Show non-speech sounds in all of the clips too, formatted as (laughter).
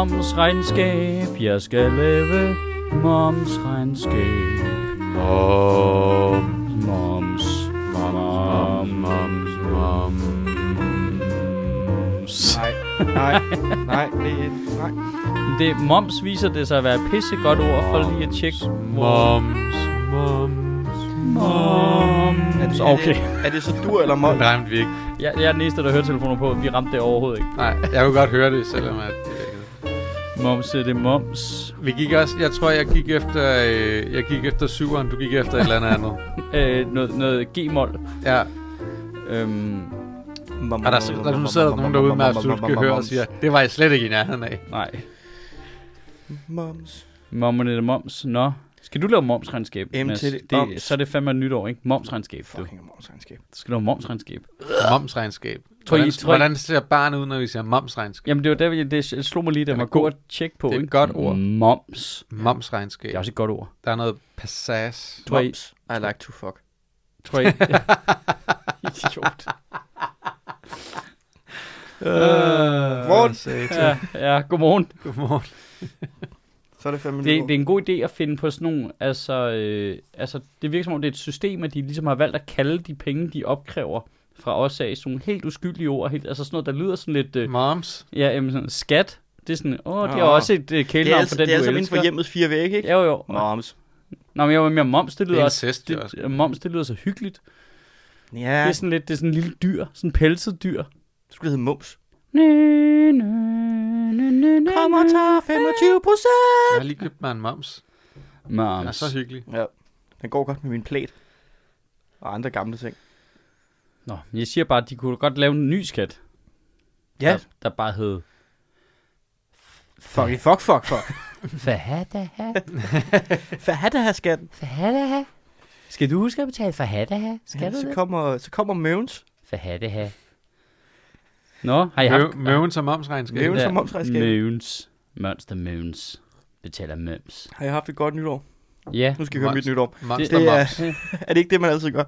Moms regnskab Jeg skal lave moms regnskab Moms Moms Moms Moms Moms Nej, nej, nej, det er, nej. Det, moms viser det sig at være et pissegodt ord for lige at tjekke Moms, moms, Moms Okay Er det, er det så dur eller mål? Det ramte vi ikke. jeg, jeg er den eneste der hører telefoner på Vi ramte det overhovedet ikke Nej, jeg kunne godt høre det, selvom at det. Moms det er moms Vi gik også, jeg tror, jeg gik efter, øh, jeg gik efter syveren, du gik efter et eller andet andet. (laughs) øh, noget, noget G-mol Ja, øhm, og der, der, der sidder nogen derude med absolut gehør og siger, det var jeg slet ikke i nærheden af. Nej Moms. Mommerne det moms. Nå. Skal du lave momsregnskab? Mads? det. det, Moms. så er det fandme et nytår, ikke? Momsregnskab, du. Fucking momsregnskab. Du skal lave momsregnskab. Momsregnskab. Tror I- Hvordan, tror I- hvordan ser barnet ud, når vi siger momsregnskab? Jamen, det var der, det slog mig lige, der Den er var god god. at tjekke på, Det er et ikke? godt ord. Moms. Momsregnskab. Det er også et godt ord. Der er noget passage. Tror I- Moms. I like to fuck. Tror jeg. (laughs) Idiot. Godmorgen. Ja, ja, godmorgen. Godmorgen. (laughs) Så er det fem Det, det er en god idé at finde på sådan nogle, altså, øh, altså, det virker som om, det er et system, at de ligesom har valgt at kalde de penge, de opkræver fra os af, sådan nogle helt uskyldige ord, helt, altså sådan noget, der lyder sådan lidt, øh, Moms. ja, jamen, sådan skat, det er sådan, åh, det er Åh. også et øh, det kælenavn altså, for den, det er du altså inden elsker. for hjemmets fire vægge, ikke? Jo, jo. Moms. Nå, men jeg var mere moms, det Det lyder er også, incest, jo også. det, moms, det lyder så hyggeligt. Ja, Det er sådan lidt, det er sådan en lille dyr, sådan en pelset dyr. det skulle hedde mums. Næ, næ, Kom og tag 25 procent. Jeg har lige købt mig en moms. Den er Moms. så hyggelig. Ja, den går godt med min plæt. Og andre gamle ting. Nå, jeg siger bare, at de kunne godt lave en ny skat, Ja, der, der bare hed fuck, fuck, fuck, fuck. (laughs) Fahadaha, (laughs) er her, skatten? Fahadaha. Skal du huske at betale Fahadaha? Skal Ja, du så det? kommer, så kommer Møvens. Fahadaha. Nå, har I haft... Mø- Møven som momsregnskab. Møven Der- som momsregnskab. Møvens. Monster Møvens. Betaler møms. Har jeg haft et godt nytår? Ja. Nu skal I høre mit nytår. Monster Det er-. (laughs) Er det ikke det, man altid gør?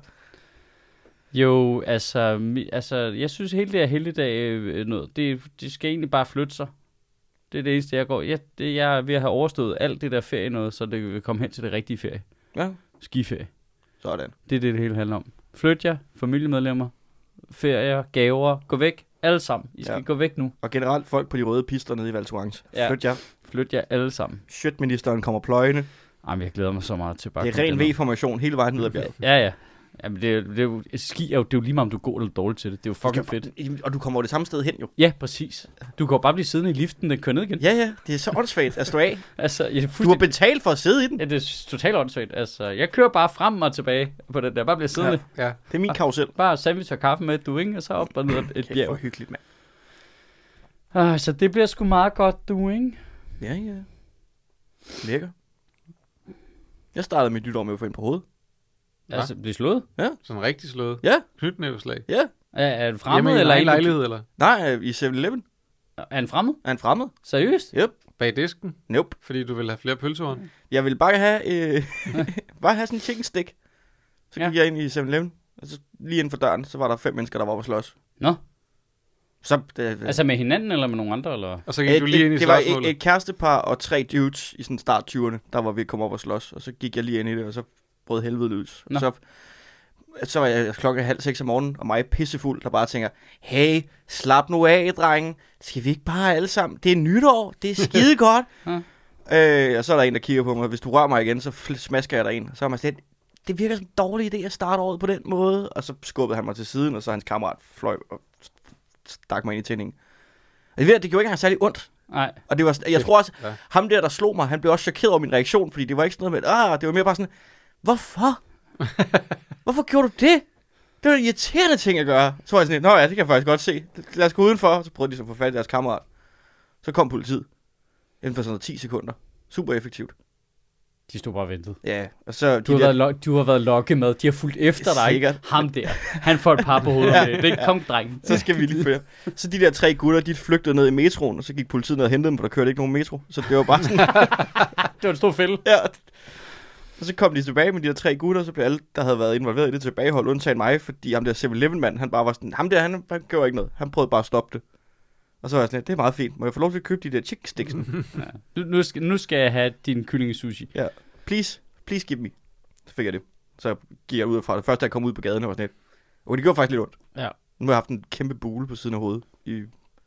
Jo, altså, mi- altså, jeg synes hele det her helligdag øh, noget, det, det skal egentlig bare flytte sig. Det er det eneste, jeg går. Jeg, det, jeg er ved at have overstået alt det der ferie noget, så det vil komme hen til det rigtige ferie. Ja. Skiferie. Sådan. Det er det, det hele handler om. Flyt jer, familiemedlemmer, ferier, gaver, gå væk. Alle sammen. I skal Ja. gå væk nu. Og generelt folk på de røde pister nede i Val Thorens. Ja. Flyt jer. Flyt jer alle sammen. Shitministeren kommer pløjende. Jamen, jeg glæder mig så meget til bare Det er ren. V-formation hele vejen ned ad bjerget. Ja, ja. Jamen, det, er- det er jo, ski er jo, det er jo lige meget, om du er god eller dårlig til det. Det er jo fucking fedt. Og du kommer jo det samme sted hen jo. Ja, præcis. Du kan jo bare blive siddende i liften, den kører ned igen. Ja, ja. Det er så åndssvagt at stå af. (laughs) Altså, jeg er Du har betalt for at sidde i den. Ja, det er totalt åndssvagt. Altså, jeg kører bare frem og tilbage på den der. Bare bliver siddende. Ja. Ja. Det er min karusel. Bare sandwich og kaffe med, du ikke? Og så op og ned et Kæft, hvor bjerg. hyggeligt, mand. Ah, så det bliver sgu meget godt, du, ikke? Ja, ja. Lækker. Jeg startede mit nytår med at få ind på hovedet. Ja. Altså, blive slået? Sådan rigtig slået. Ja. Knytnæveslag. Ja. Er, er en fremmed, i eller en lejlighed, eller? Nej, øh, i 7-Eleven. Er en fremmed? Er en fremmed? Seriøst? Yep. Bag disken, Nope. fordi du vil have flere pølsehorn. Jeg vil bare have, øh, (laughs) (laughs) bare have sådan en chicken stick. Så Ja. gik jeg ind i 7-Eleven. Og så lige inden for døren, så var der fem mennesker, der var på slås. Nå. Så, det, Altså med hinanden, eller med nogle andre, eller? Og så gik du lige ind i det var et, et kærestepar og tre dudes i sådan start 20'erne, der var ved at komme op og slås. Og så gik jeg lige ind i det, og så brød helvede. Nå. Så, så var jeg klokken halv seks om morgenen, og mig pissefuld, der bare tænker, hey, slap nu af, drenge. Skal vi ikke bare alle sammen? Det er nytår, det er (laughs) skide godt. Øh, og så er der en, der kigger på mig, hvis du rører mig igen, så smasker jeg dig en. Så er man sådan lidt, det virker som en dårlig idé at starte året på den måde. Og så skubbede han mig til siden, og så hans kammerat fløj og stak mig ind i tændingen. Og det, det gjorde ikke engang særlig ondt. Nej. Og det var, jeg tror også, ja. ham der, der slog mig, han blev også chokeret over min reaktion, fordi det var ikke sådan noget med, ah, det var mere bare sådan, hvorfor? (laughs) hvorfor gjorde du det? Det var en irriterende ting at gøre. Så var jeg sådan, nå ja, det kan jeg faktisk godt se. Lad os gå udenfor. Så prøvede de så at få fat i deres kammerat. Så kom politiet. Inden for sådan noget 10 sekunder. Super effektivt. De stod bare og ventede. Ja, og så Du har, været, lo- du har været lokket med. De har fulgt efter dig. Sikkert. Ham der. Han får et par på hovedet. Ja. (laughs) ja. Det kom, drengen. så skal vi lige følge. Så de der tre gutter, de flygtede ned i metroen, og så gik politiet ned og hentede dem, for der kørte ikke nogen metro. Så det var bare sådan, (laughs) Det var en stor fælde. ja. Og så kom de tilbage med de der tre gutter, og så blev alle, der havde været involveret i det tilbagehold, undtagen mig, fordi ham der 7-Eleven-mand, han bare var sådan, ham der, han, han gjorde ikke noget. Han prøvede bare at stoppe det. Og så var jeg sådan, det er meget fint. Må jeg få lov til at købe de der chicken sticks? nu? (laughs) Nu, nu, skal, nu skal jeg have din kylling sushi. Please, please give me. Så fik jeg det. Så gik jeg ud fra det. Først da jeg kom ud på gaden, og var sådan lidt, og det gjorde faktisk lidt ondt. Ja. Nu har jeg haft en kæmpe bule på siden af hovedet. I...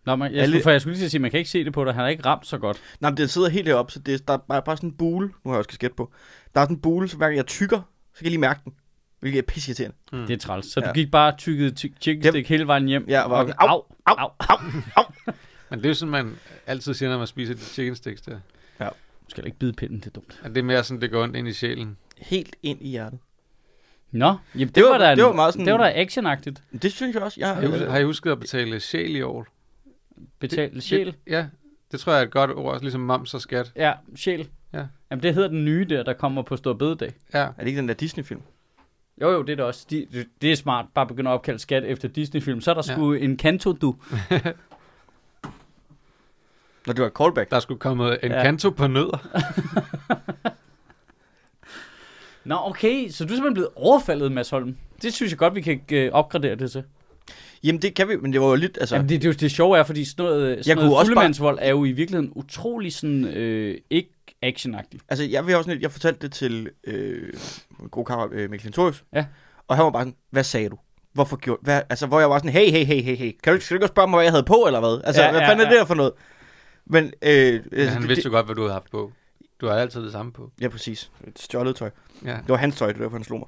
Nå, men jeg, Alle- skulle, for jeg skulle lige sige, man kan ikke se det på dig. Han har ikke ramt så godt. Nej, men den sidder helt heroppe, så det, er- der er bare, bare sådan en bule. Nu har jeg også kasket på. Der er sådan en bule, så hver gang jeg tykker, så kan jeg lige mærke den. Hvilket er pisseirriterende. Det er træls. Så Ja. du gik bare og tykkede ty- chicken Yep. stick hele vejen hjem. Ja, og var og, sådan, au, au, au, au. (laughs) Men det er jo sådan, man altid siger, når man spiser de chicken sticks der. Du skal da ikke bide pinden, det er dumt. At det er mere sådan, det går ondt ind i sjælen. Helt ind i hjertet. Nå, jamen, det, Det var, var- da en, det var meget sådan- det var da actionagtigt. Det synes jeg også. Jeg, Har har I husket at betale sjæl i år? Betalt sjæl. Det, ja, det tror jeg er et godt ord, ligesom moms og skat. Ja, sjæl. Ja. Jamen, det hedder den nye der, der kommer på Stor Bededag. Ja, Er det ikke den der Disney-film? Jo, jo, det er det også. De, det- det er smart. Bare begynde at opkalde skat efter Disney-film. Så er der Ja. sgu en kanto, du. Når det var et callback. der skulle komme en ja. kanto på nødder. (laughs) Nå, okay. Så du er simpelthen blevet overfaldet, Mads Holm. Det synes jeg godt, vi kan øh, opgradere det til. Jamen det kan vi, men det var jo lidt, altså... Jamen, det, det, er jo- det sjove er, fordi sådan noget, sådan Jeg noget fuldemandsvold er jo i virkeligheden utrolig sådan, øh, ikke actionagtigt. Altså, jeg, vil også lidt, jeg fortalte det til øh, gode kammerat øh, Mikkel Lintorius. Ja. Og han var bare sådan, hvad sagde du? Hvorfor gjorde hvad? Altså, hvor jeg var sådan, hey, hey, hey, hey, hey. Kan du, ikke- skal du ikke spørge mig, hvad jeg havde på, eller hvad? Altså, Ja, hvad ja, fanden er ja. det der for noget? Men, øh, Men altså, han det- vidste jo godt, hvad du havde haft på. Du har altid det samme på. Ja, præcis. Et stjålet tøj. Ja. Det var hans tøj, det var derfor, han slog mig.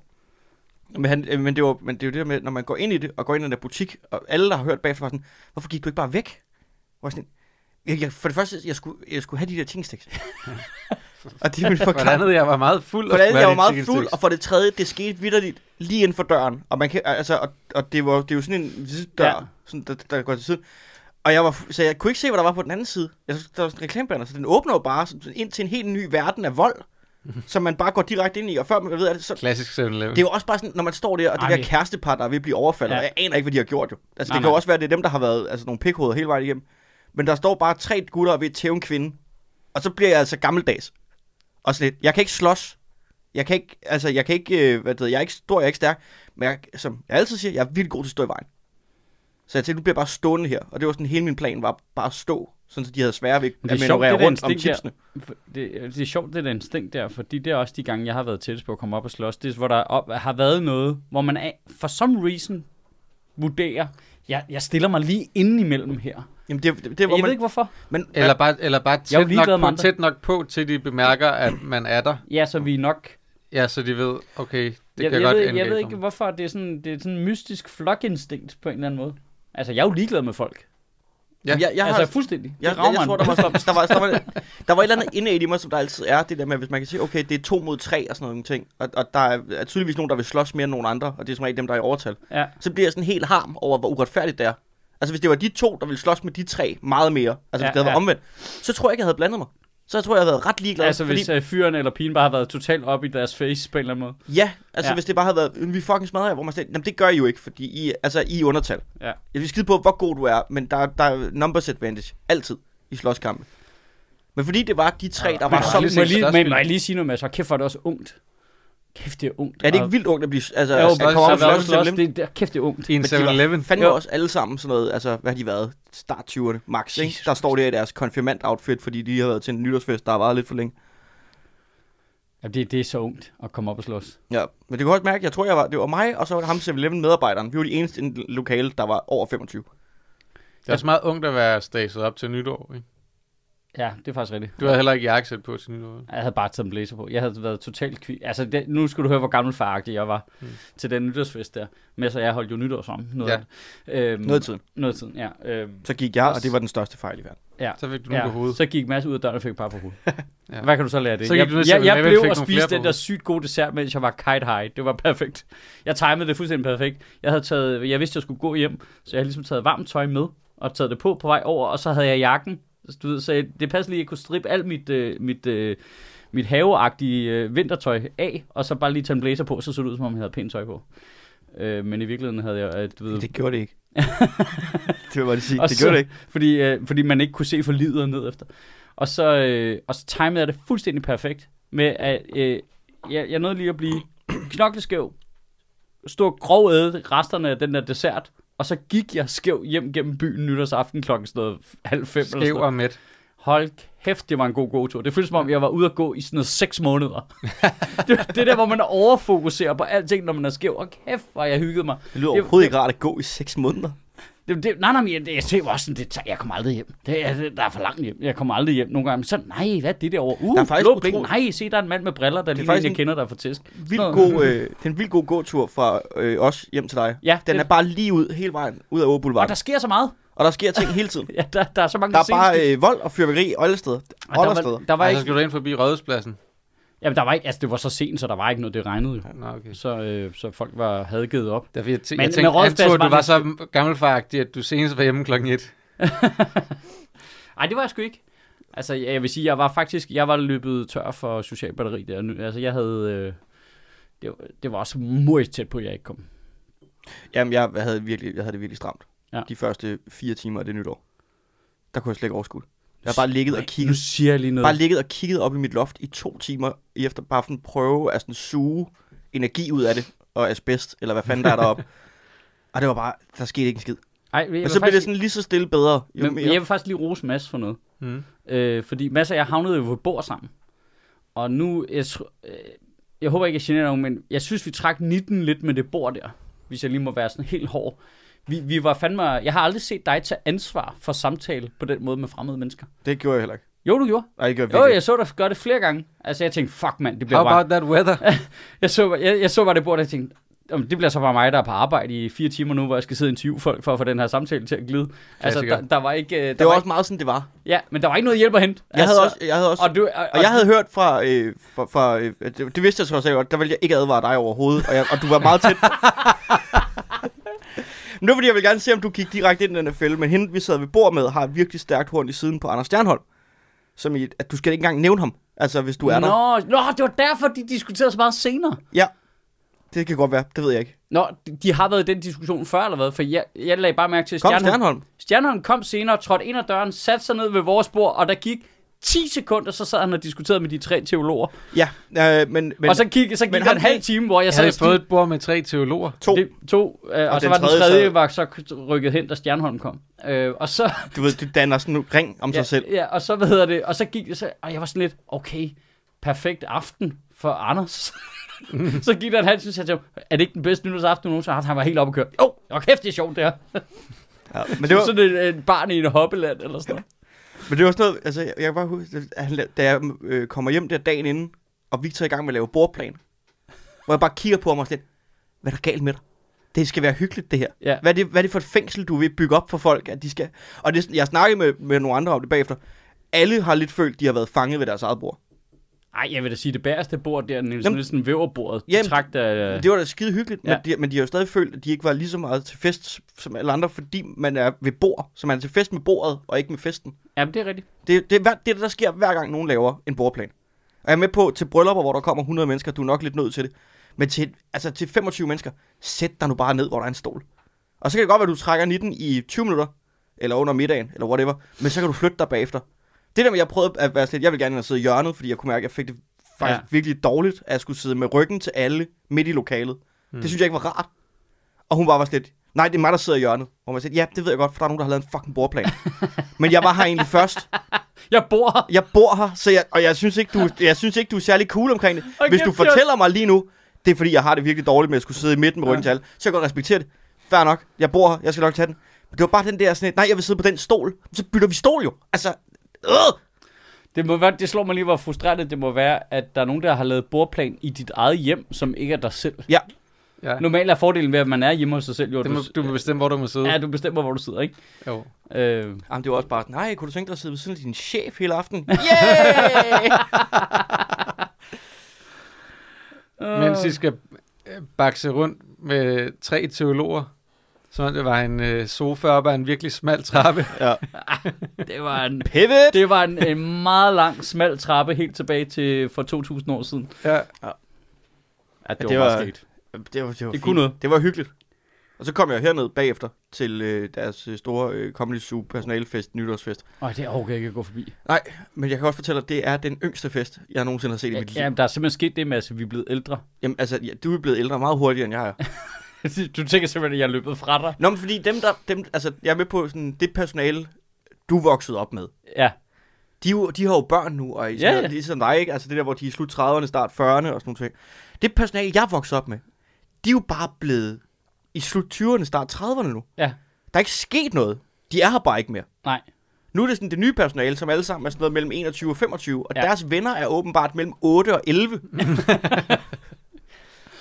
Men, han, øh, men, det var, men det er jo det der med, når man går ind i det, og går ind i den der butik, og alle, der har hørt bagefter, var sådan, hvorfor gik du ikke bare væk? Hvor sådan, jeg, jeg, for det første, jeg skulle, jeg skulle have de der chingsticks. (laughs) og det ville For det andet, jeg var meget fuld. For det andet, jeg var meget fuld, og for det tredje, det skete vidderligt lige inden for døren. Og, man kan, altså, og, og det, var, det er jo sådan en dør, Ja. sådan, der, der går til siden. Og jeg var, så jeg kunne ikke se, hvad der var på den anden side. Jeg, der var sådan en reklamebanner, så den åbner jo bare sådan, ind til en helt ny verden af vold, som man bare går direkte ind i. Og før man ved, at det, så, Klassisk 7-Eleven. det er jo også bare sådan, når man står der, og det Ej. der kærestepar, der er ved at blive overfaldet, Ja. og jeg aner ikke, hvad de har gjort jo. Altså, Nej, det kan jo nej. også være, at det er dem, der har været altså, nogle pikhoveder hele vejen igennem. Men der står bare tre gutter og er ved at tæve en kvinde. Og så bliver jeg altså gammeldags. Og sådan lidt, jeg kan ikke slås. Jeg kan ikke, altså, jeg kan ikke, øh, hvad det hedder, jeg er ikke stor, jeg er ikke stærk. Men jeg, som jeg altid siger, jeg er virkelig god til at stå i vejen. Så jeg tænkte, nu bliver bare stående her. Og det var sådan, hele min plan var bare at stå. Sådan, så de havde svære ved at det er sjovt, manøvrere det rundt om instinkt der. chipsene. For Det, det er sjovt, det der instinkt der, fordi det er også de gange, jeg har været tættest på at komme op og slås. Det er, hvor der op, har været noget, hvor man er, for some reason vurderer, jeg, jeg stiller mig lige inde imellem her. Jamen, det, det, det, Jeg hvor ved man, ikke hvorfor. men, Eller bare, eller bare Jeg tæt, nok på, andre. tæt nok på, til de bemærker, at man er der. Ja, så vi er nok... Ja, så de ved, okay, det jeg, kan jeg, godt ved, jeg ved ikke, hvorfor det er sådan, det er sådan en mystisk flokinstinkt på en eller anden måde. Altså, jeg er jo ligeglad med folk. Ja. jeg, jeg altså, har, fuldstændig. Jeg, jeg, jeg tror, der var, der, var, der, (laughs) var, der var et eller andet indad i mig, som der altid er, det der med, hvis man kan sige, okay, det er to mod tre og sådan nogle ting, og, og der er, er tydeligvis nogen, der vil slås mere end nogen andre, og det er som regel dem, der er i overtal, Ja. så bliver jeg sådan helt harm over, hvor uretfærdigt det er. Altså, hvis det var de to, der ville slås med de tre meget mere, altså Ja, hvis det havde ja. været omvendt, så tror jeg ikke, jeg havde blandet mig. Så jeg tror jeg, jeg havde været ret ligeglad. Altså, fordi, hvis øh, fyren eller pigen bare har været totalt op i deres face på en eller anden måde. Ja, altså Ja. hvis det bare havde været, vi fucking smadrer jer, hvor man sagde, jamen det gør I jo ikke, fordi I, altså, I er undertal. Ja. Jeg vil skide på, hvor god du er, men der, der er numbers advantage, altid, i slåskampe. Men fordi det var de tre, der var har så... Må jeg lige, men, må jeg lige sige noget med, så kæft, er det også ungt. Kæft, det er ungt. Er det ikke vildt ungt at blive... Altså, Jo, at komme op og så slås det, det, kæft, det er ungt. I en Men de var 7-Eleven. fandme Jo. også alle sammen sådan noget, altså, hvad har de været? Start 20'erne, max, ikke? Jesus Der står der i deres konfirmand-outfit, fordi de har været til en nytårsfest, der har varet lidt for længe. Ja, det, det er så ungt at komme op og slås. Ja, men det kunne også mærke, jeg tror, jeg var, det var mig, og så var det ham 7-Eleven medarbejderen. Vi var de eneste i en lokale, der var over 25. Det er også meget ungt at være staset op til nytår. Ikke? Ja, det er faktisk rigtigt. Du havde heller ikke jakkesæt på til nytår. Jeg havde bare taget en blazer på. Jeg havde været totalt kvi. Altså, det, nu skulle du høre, hvor gammel faragtig jeg var Mm. til den nytårsfest der. Men så jeg holdt jo nytår sammen. Noget, Ja. øhm, Noget tiden. Noget tiden, ja. Øhm, Så gik jeg, og det var den største fejl i verden. Ja. Så fik du ja. Ja, på hovedet. så gik Mads ud af døren og fik par på hovedet. (laughs) Ja. Hvad kan du så lære af det? Så gik jeg, jeg, jeg 7-Eleven, blev og spiste den der sygt gode dessert, mens jeg var kite high. Det var perfekt. Jeg timede det fuldstændig perfekt. Jeg havde taget, jeg vidste, jeg skulle gå hjem, så jeg havde ligesom taget varmt tøj med, og taget det på på vej over, og så havde jeg jakken. Du ved, så det passede lige, at jeg kunne strippe alt mit, øh, mit, øh, mit haveagtige øh, vintertøj af, og så bare lige tage en blazer på, så så det ud, som om jeg havde pænt tøj på. Øh, men i virkeligheden havde jeg, øh, du ved, Det gjorde det ikke. (laughs) det jeg bare sige. Og Det så- gjorde det ikke. fordi, øh, fordi man ikke kunne se for livet ned efter. Og så, øh, og så timede jeg det fuldstændig perfekt med, at øh, jeg, jeg nåede lige at blive knokleskæv, stå grov æde resterne af den der dessert, og så gik jeg skæv hjem gennem byen nytårsaften klokken sådan noget halv fem eller sådan Skæv og mæt. Hold kæft, det var en god gåtur. Det føltes som om, jeg var ude at gå i sådan noget seks måneder. (laughs) det, det er der, hvor man overfokuserer på alting, når man er skæv. Og kæft, hvor jeg hyggede mig. Det lyder Det- overhovedet ikke rart at gå i seks måneder. Det, det, nej, nej, men jeg, jeg tænkte også sådan, det, tager- jeg kommer aldrig hjem. Det er, det, der er for langt hjem. Jeg kommer aldrig hjem nogle gange. Men så, nej, hvad er det derovre? Uh, Der er faktisk blå utro- penge. Nej, se, der er en mand med briller, der lige faktisk jeg en- kender, der er for tisk. Vildt Nå. god, øh, det er en vildt god gåtur fra øh, os hjem til dig. Ja, Den det, er bare lige ud, hele vejen ud af Åge og Boulevard. der sker så meget. Og der sker ting hele tiden. (laughs) Ja, der, der er så mange Der er bare øh, vold og fyrværkeri alle steder. Og Alle der, steder. var, der var Ej, så ikke, skal du ind forbi Rådhuspladsen. Jamen, der var ikke, altså det var så sent, så der var ikke noget, det regnede jo. Nå, okay. Så, øh, så folk var, havde givet op. Derfor, jeg, t- Men- jeg men tænkte, Rådhuspladsen antog, at du var var så gammelfagtig, at du senest var hjemme klokken 1. Nej, (laughs) det var jeg sgu ikke. Altså, jeg, vil sige, jeg var faktisk, jeg var løbet tør for social batteri der. Nu- Altså, jeg havde, øh, det, var- det var også meget tæt på, at jeg ikke kom. Jamen, jeg havde, virkelig, jeg havde det virkelig stramt. Ja. De første fire timer af det nytår. Der kunne jeg slet ikke overskue. Jeg har bare ligget og Nu kigget, siger jeg lige noget. bare ligget og kigget op i mit loft i to timer, i efter bare sådan prøve at sådan suge energi ud af det, og asbest, eller hvad fanden der er deroppe. (laughs) og det var bare, der skete ikke en skid. Ej, jeg Men så blev det faktisk- sådan lige så stille bedre. Jo Men, mere. men jeg vil faktisk lige rose Mads for noget. Mm. Øh, fordi Mads og jeg havnede jo på et bord sammen. Og nu, jeg, tr- øh, jeg håber ikke, jeg generer nogen, men jeg synes, vi trak 19 lidt med det bord der. Hvis jeg lige må være sådan helt hård. Vi, vi var fandme... Jeg har aldrig set dig tage ansvar for samtale på den måde med fremmede mennesker. Det gjorde jeg heller ikke. Jo, du gjorde. Nej, det gjorde jeg Jo, jeg så dig gøre det flere gange. Altså, jeg tænkte, fuck mand, det bliver How bare... about that weather? (laughs) Jeg så, jeg, jeg så bare det bord, og jeg tænkte, "Jamen, det bliver så bare mig, der er på arbejde i fire timer nu, hvor jeg skal sidde og interviewe folk for at få den her samtale til at glide. Altså, der, der var ikke... øh, Der det var var også meget sådan, det var. ikke, ja, men der var ikke noget hjælp at hente. Jeg havde også, jeg havde også Og, du, og, Og jeg havde hørt fra, øh, fra, fra øh, det, det vidste jeg så også godt, der ville jeg ikke advare dig overhovedet, og, jeg, og du var meget tæt. (laughs) Men det var fordi, jeg vil gerne se, om du gik direkte ind i den her fælde, men hende, vi sad ved bord med, har et virkelig stærkt horn i siden på Anders Stjernholm. Som i, at du skal ikke engang nævne ham, altså hvis du er der. Nå, nå, det var derfor, de diskuterede så meget senere. Ja, det kan godt være, det ved jeg ikke. Nå, de, har været i den diskussion før, eller hvad? For jeg, jeg lagde bare mærke til, at Kom, Stjernholm, Stjernholm. Stjernholm kom senere, trådte ind ad døren, satte sig ned ved vores bord, og der gik 10 sekunder, så sad han og diskuterede med de tre teologer. Ja, øh, men, men og så gik, så gik men der en halv time, hvor jeg Jeg sad havde og fået et bord med tre teologer. to, Det, to, øh, og, og så var den tredje tredje sad- var så rykket hen, da Stjernholm kom. Øh, og så, du ved, du danner sådan en ring om ja, sig selv. ja, og så, hvad hedder det, og så gik så, og jeg var sådan lidt, okay, perfekt aften for Anders. (laughs) så gik der en halv time, så jeg tænkte, er det ikke den bedste nytårsaften, du nogensinde har haft? Han var helt oppe at køre. Jo, oh, kæft, det er sjovt, det her. Ja, men Det det var, (laughs) sådan et, et barn i en hoppeland, eller sådan noget. Men det var sådan noget, altså jeg, kan bare huske, at han, da jeg øh, kommer hjem der dagen inden, og Victor er i gang med at lave bordplan, hvor jeg bare kigger på ham og sådan lidt, hvad er der galt med dig? Det skal være hyggeligt, det her. Ja. Hvad, er det, hvad er det for et fængsel, du vil bygge op for folk, at de skal... Og det, jeg snakkede med, med nogle andre om det bagefter. Alle har lidt følt, de har været fanget ved deres eget bord. Ej, jeg vil da sige, det bagerste bord der, Niels Jamen- Nielsen væverbordet, Jamen, det trak der... Det var da skide hyggeligt, Ja. men, de, men de har jo stadig følt, at de ikke var lige så meget til fest som alle andre, fordi man er ved bord, så man er til fest med bordet, og ikke med festen. Jamen, det er rigtigt. Det, det, det er det, der sker hver gang nogen laver en bordplan. Og jeg er med på, til bryllupper, hvor der kommer 100 mennesker, du er nok lidt nødt til det. Men til, altså til 25 mennesker, sæt dig nu bare ned, hvor der er en stol. Og så kan det godt være, at du trækker 19 i 20 minutter, eller under middagen, eller whatever, men så kan du flytte dig bagefter. Det der med, jeg prøvede at være sådan lidt, jeg vil gerne sidde i hjørnet, fordi jeg kunne mærke, at jeg fik det faktisk Ja. ja. virkelig dårligt, at jeg skulle sidde med ryggen til alle midt i lokalet. Mm. Det synes jeg ikke var rart. Og hun bare var sådan lidt, nej, det er mig, der sidder i hjørnet. Hvor man sagde, ja, det ved jeg godt, for der er nogen, der har lavet en fucking bordplan. (laughs) men jeg var her egentlig først. Jeg bor her. Jeg bor her, så jeg, og jeg synes, ikke, du, jeg synes ikke, du er særlig cool omkring det. Hold Hvis du fortæller mig lige nu, det er fordi, jeg har det virkelig dårligt med at skulle sidde i midten med ryggen til alle, så kan jeg godt respektere det. Fair nok, jeg bor her, jeg skal nok tage den. Men det var bare den der sådan et, nej, jeg vil sidde på den stol. Så bytter vi stol jo. Altså, øh! Det, må være, det slår mig lige, hvor frustrerende det må være, at der er nogen, der har lavet bordplan i dit eget hjem, som ikke er dig selv. Ja. Ja. Normalt er fordelen ved, at man er hjemme hos sig selv. Jo, Det må, du må bestemme, hvor du må sidde. Ja, du bestemmer, hvor du sidder, ikke? Jo. Øh, Jamen, det var også bare, nej, kunne du tænke dig at sidde ved siden af din chef hele aften? (laughs) Yeah! (laughs) Mens de skal øh, bakse rundt med tre teologer, så det var en øh, sofa op ad en virkelig smal trappe. (laughs) ja. (laughs) det var en... Pivot! Det var en, en meget lang, smal trappe helt tilbage til for 2000 år siden. Ja. Ja, det, Ja, det det var, var- var sket. Det var, det var Det fint. kunne noget. Det var hyggeligt. Og så kom jeg herned bagefter til øh, deres øh, store øh, Comedy Zoo personalefest, nytårsfest. Åh, det overgår jeg ikke at gå forbi. Nej, men jeg kan også fortælle, at det er den yngste fest, jeg nogensinde har set i mit liv. ja, der er simpelthen sket det med, at vi er blevet ældre. Jamen, altså, ja, du er blevet ældre meget hurtigere, end jeg er. (laughs) du tænker simpelthen, at jeg er løbet fra dig? Nå, men fordi dem, der, dem, altså, jeg er med på sådan, det personale, du voksede op med. Ja. De, jo- de har jo børn nu, og Ja, ja, ja. ja. det er sådan dig, ikke? Altså det der, hvor de er i slut 30'erne, start 40'erne og sådan noget. Det personale, jeg voksede op med, de er jo bare blevet i slut 20'erne, start 30'erne nu. Ja. Der er ikke sket noget. De er her bare ikke mere. Nej. Nu er det sådan det nye personale, som alle sammen er sådan noget mellem 21 og 25, og ja. deres venner er åbenbart mellem 8 og 11. (laughs)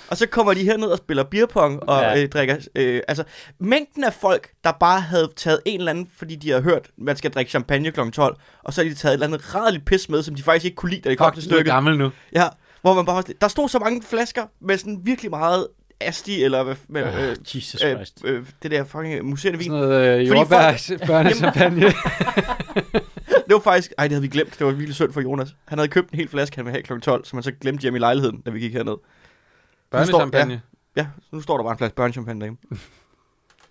og så kommer de herned og spiller beerpong og Ja. øh, drikker... Øh, altså, mængden af folk, der bare havde taget en eller anden, fordi de har hørt, man skal drikke champagne kl. 12, og så har de taget et eller andet rædeligt pis med, som de faktisk ikke kunne lide, da det kom til stykket. gammel nu. Ja, hvor man bare... Der stod så mange flasker med sådan virkelig meget asti, eller hvad... Med, Oh, øh, Jesus øh, Christ. øh, det der fucking museerne vin. Sådan noget øh, Fordi jordbær, børnechampagne. (laughs) Det var faktisk... Ej, det havde vi glemt. Det var virkelig synd for Jonas. Han havde købt en hel flaske, han ville have kl. 12, som han så glemte hjemme i lejligheden, da vi gik herned. Børnechampagne. Ja, så nu står der bare en flaske børnechampagne derhjemme. (laughs)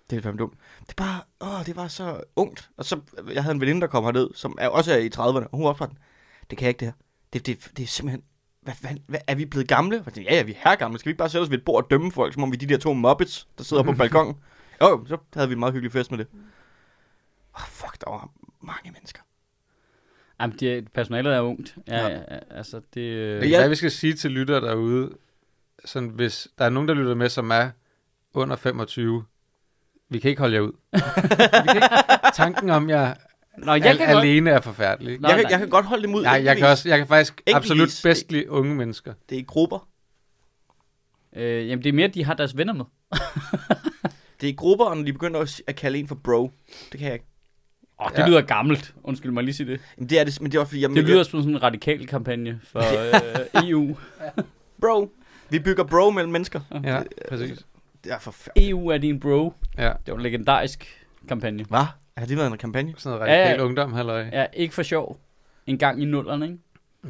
det er fandme dumt. Det er bare... Åh, det var så ungt. Og så... Jeg havde en veninde, der kom herned, som er også er i 30'erne, og hun var også bare sådan, Det kan jeg ikke, det her. Det, det, det er simpelthen... Hvad, hvad, hvad, er vi blevet gamle? Jeg tænkte, ja, ja, vi er her gamle. Skal vi ikke bare sætte os ved et bord og dømme folk, som om vi er de der to muppets, der sidder på (laughs) balkongen? Jo, så havde vi en meget hyggelig fest med det. Åh, oh, fuck, der var mange mennesker. Jamen, det, personalet er ungt. Ja, Ja. ja. ja altså, det... Øh, hvad vi skal sige til lyttere derude, sådan, hvis der er nogen, der lytter med, som er under 25, vi kan ikke holde jer ud. (laughs) vi kan ikke, tanken om jer Nå, jeg al- kan godt... alene er forfærdelig. Nå, jeg, kan, jeg kan godt holde dem ud. Nej, jeg kan, også, jeg kan faktisk Enkeltvis. absolut bedst lide unge mennesker. Det er i grupper. Øh, jamen, det er mere, de har deres venner med. (laughs) Det er i grupper, og når de begynder at, at kalde en for bro. Det kan jeg ikke. Åh, oh, det Ja. lyder gammelt. Undskyld mig lige sige det. Jamen, det er det, men det er også fordi, jeg, Det lyder som sådan en radikal kampagne for (laughs) øh, EU. bro. Vi bygger bro mellem mennesker. Ja, præcis. Det er forfærdeligt. EU er din bro. Ja, Det var en legendarisk kampagne. Hvad? Har det været en kampagne? sådan noget radikal Ja, ja. ungdom, halløj. Ja, ikke for sjov. En gang i nullerne, ikke?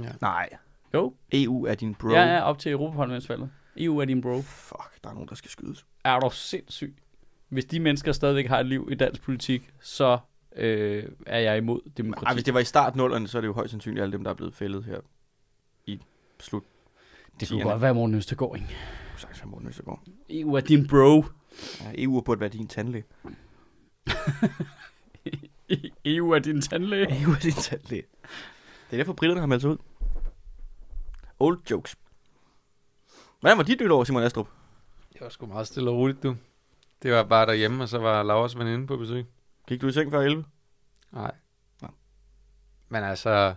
Ja. Nej. Jo. EU er din bro. Ja, ja, op til Europaparlamentsvalget. EU er din bro. Fuck, der er nogen, der skal skydes. Er du sindssyg? Hvis de mennesker stadigvæk har et liv i dansk politik, så øh, er jeg imod demokrati. Ej, hvis det var i start nullerne, så er det jo højst sandsynligt alle dem, der er blevet fældet her i slut. Det kunne godt være Morten Østergaard, ikke? Det kunne sagtens være Morten Østergaard. EU er din bro. Ja, EU burde være din tandlæge. (laughs) EU er din tandlæge. (laughs) EU er din tandlæge. Det er derfor, britterne har meldt sig ud. Old jokes. Hvordan var dit nytår, Simon Astrup? Det var sgu meget stille og roligt, du. Det var bare derhjemme, og så var Lauras veninde på besøg. Gik du i seng før 11? Nej. Nå. Men altså,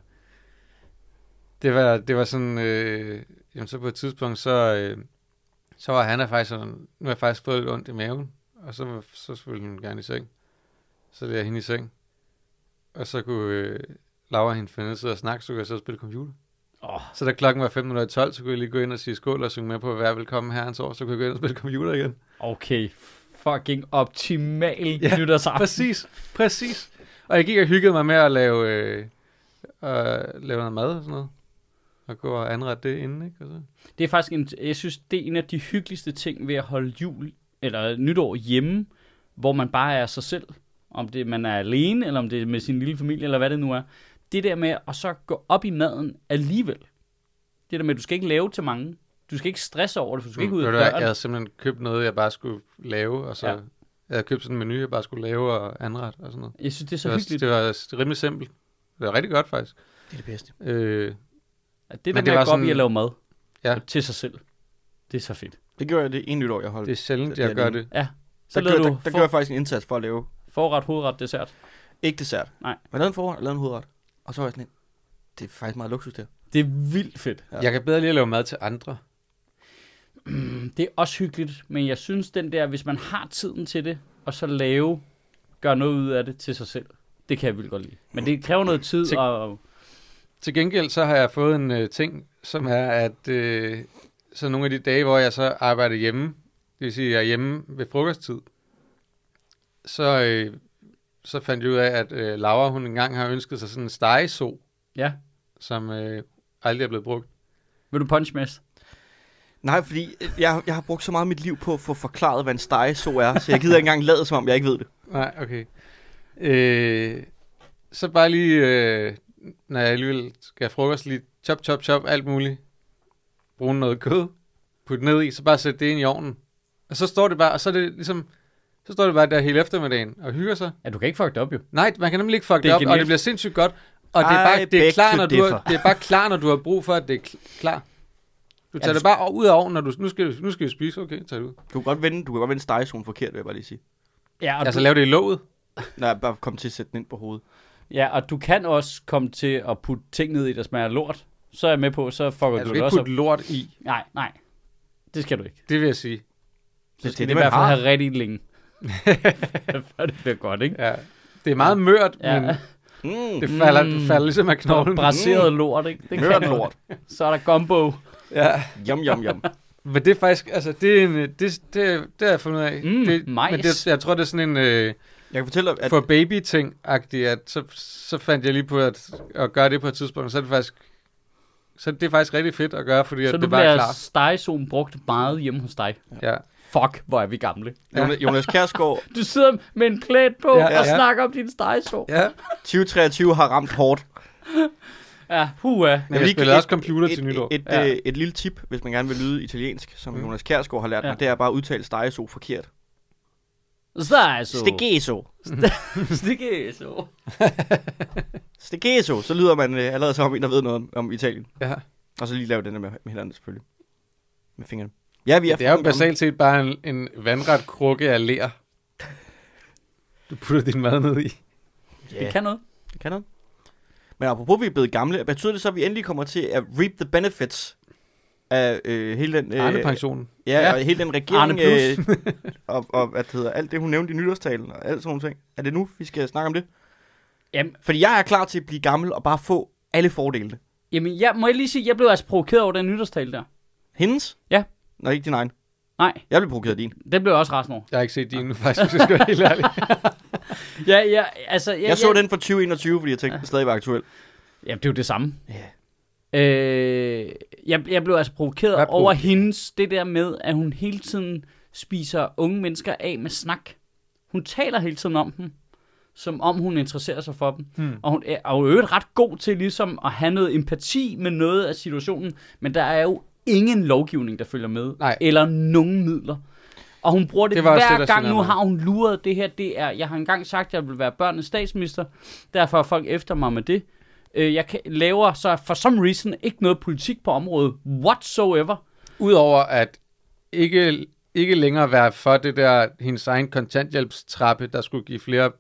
det var, det var sådan, øh, jamen så på et tidspunkt, så, øh, så var han faktisk sådan, nu har jeg faktisk fået lidt ondt i maven, og så, så ville hun gerne i seng. Så lagde jeg hende i seng, og så kunne øh, Laura hende finde sidde og snakke, så kunne jeg så spille computer. Åh, Så da klokken var 15.12, så kunne jeg lige gå ind og sige skål og synge med på, vær velkommen herrens år, så kunne jeg gå ind og spille computer igen. okay. Fucking optimal ja, nytårsaften. Præcis, præcis. Og jeg gik og hyggede mig med at lave, øh, øh, lave noget mad og sådan noget. Og gå og anrette det inden, ikke? Og så. Det er faktisk en, jeg synes, det er en af de hyggeligste ting ved at holde jul, eller nytår hjemme, hvor man bare er sig selv. Om det man er alene, eller om det er med sin lille familie, eller hvad det nu er. Det der med at så gå op i maden alligevel. Det der med, at du skal ikke lave til mange. Du skal ikke stresse over det, for du skal ikke ud af døren. jeg havde simpelthen købt noget, jeg bare skulle lave, og så... Ja. Ja. Jeg havde købt sådan en menu, jeg bare skulle lave og anrette og sådan noget. Jeg synes, det er så det, var, hyggeligt. det var rimelig simpelt. Det var rigtig godt, faktisk. Det er det bedste. Øh, At det der det med at gå op i at lave mad Ja. til sig selv. Det er så fedt. Det gjorde jeg det en nytår, jeg holdt. det er sjældent, jeg gør det. Ja. Så der, gør, du der, der for, gør jeg faktisk en indsats for at lave forret, hovedret, dessert. ikke dessert. Nej. Men jeg lavede en forret, jeg lavede en hovedret. Og så var jeg sådan en, det er faktisk meget luksus der. Det er vildt fedt. Ja. Jeg kan bedre lige at lave mad til andre. (clears throat) Det er også hyggeligt, men jeg synes den der, hvis man har tiden til det, og så lave, gør noget ud af det til sig selv. Det kan jeg vildt godt lide. Men det kræver noget tid, Til- og Til gengæld så har jeg fået en øh, ting, som er, at øh, så nogle af de dage, hvor jeg så arbejder hjemme, det vil sige, at jeg er hjemme ved frokosttid, så, øh, så fandt jeg ud af, at øh, Laura, hun engang har ønsket sig sådan en stegeso, ja. som øh, aldrig er blevet brugt. Vil du punch mess? Nej, fordi jeg, jeg har brugt så meget af mit liv på at få forklaret, hvad en stegeså er, så jeg gider ikke engang lade, som om jeg ikke ved det. Nej, okay. Øh, så bare lige, øh, når jeg alligevel skal have frokost, lige chop, chop, chop, alt muligt. Brug noget kød, put ned i, så bare sæt det ind i ovnen. Og så står det bare, og så er det ligesom, så står det bare der hele eftermiddagen og hygger sig. Ja, du kan ikke fuck det op, jo. Nej, man kan nemlig ikke fuck Det det, op, og genialt. det bliver sindssygt godt. Og det er, bare, det, er klar, når du har, det er bare klar, når du har brug for, at det er kl- klar. Du tager du det bare ud af ovnen, når du, nu skal, nu skal vi spise, okay, tag det ud. Du kan godt vende, du kan godt vende stegesoen forkert, vil jeg bare lige sige. Ja, og, Altså du, lave det i låget. Nej, bare kom til at sætte den ind på hovedet. Ja, og du kan også komme til at putte ting ned i, der smager lort. Så er jeg med på, så fucker Altså, du du det også op. putte lort i, Nej, nej. Det skal du ikke. det vil jeg sige. Så det skal er det, det, i hvert fald har. have rigtig længe. Før (laughs) (laughs) det bliver godt, ikke? Ja. Det er meget mørt, Ja. men Mm, det falder, Mm. det falder ligesom af knoglen. Braseret lort, ikke? Det Mørt lort. Så er der gumbo. Ja. Yum, yum, yum. Men det er faktisk, altså, det er en, det, det, det har jeg fundet af. Mm, det, majs. Men det, jeg tror, det er sådan en øh, Jeg kan fortælle dig, at for baby-ting-agtig, at så, så fandt jeg lige på at, at gøre det på et tidspunkt, og så er det faktisk, så det er faktisk rigtig fedt at gøre, fordi Så at nu det bare er bliver klar. stegezonen brugt meget hjemme hos dig. Ja. Fuck, hvor er vi gamle. (laughs) Jonas, Jonas Kjærsgaard (laughs) Du sidder med en plæt på Ja, ja, og ja. snakker om din stegeså. Ja, 2023 har ramt hårdt. (laughs) Ja, huha. men jeg spiller et- også computer et, til nytår. Et, et, Ja. et, et lille tip, hvis man gerne vil lyde italiensk, som Mm. Jonas Kjærsgaard har lært Ja. mig, det er bare at udtale stegeså forkert. Stegeså. Stegeso. Stegeså. Stegeso, så lyder man øh, allerede som en, der ved noget om, om Italien. Ja. Og så lige lave den der med, med hinanden selvfølgelig. Med fingrene. Ja, vi er Det er jo basalt set bare en, en vandret krukke af ler. Du putter din mad ned i. gamle. Det Ja, kan noget. det kan noget. Men apropos, vi er blevet gamle, betyder det så, at vi endelig kommer til at reap the benefits af øh, hele den... Øh, Arne-pensionen. Ja, Ja. og hele den regering, Arne øh, (laughs) og, og hvad det hedder, alt det, hun nævnte i nytårstalen, og alt sådan nogle ting. Er det nu, vi skal snakke om det? Jamen, Fordi jeg er klar til at blive gammel og bare få alle fordelene. jamen jeg, må jeg lige sige, jeg blev altså provokeret over den nytårstale der. Hendes? Ja. Nå, ikke din egen. Nej, Jeg blev provokeret af din. det blev jeg også rasende over. Jeg har ikke set din nu, (laughs) faktisk, hvis jeg skal være helt ærlig. (laughs) Ja, ja, altså... Ja, Jeg så ja, den fra 2021, fordi jeg tænkte, den stadig var aktuel. Jamen, det er jo det samme. Ja. Øh, jeg, jeg blev altså provokeret Hvad over hendes, det der med, at hun hele tiden spiser unge mennesker af med snak. Hun taler hele tiden om dem, som om hun interesserer sig for dem. Hmm. Og hun er er jo øvrigt ret god til ligesom at have noget empati med noget af situationen, men der er jo ingen lovgivning, der følger med, Nej. eller nogen midler. Og hun bruger det, Det hver det, gang. Nu har hun luret det her. Det er, jeg har engang sagt, at jeg vil være børnenes statsminister. Derfor er folk efter mig med det. Øh, jeg kan, laver så for some reason ikke noget politik på området whatsoever. Udover at ikke, ikke længere være for det der, hendes egen kontanthjælpstrappe, der skulle give flere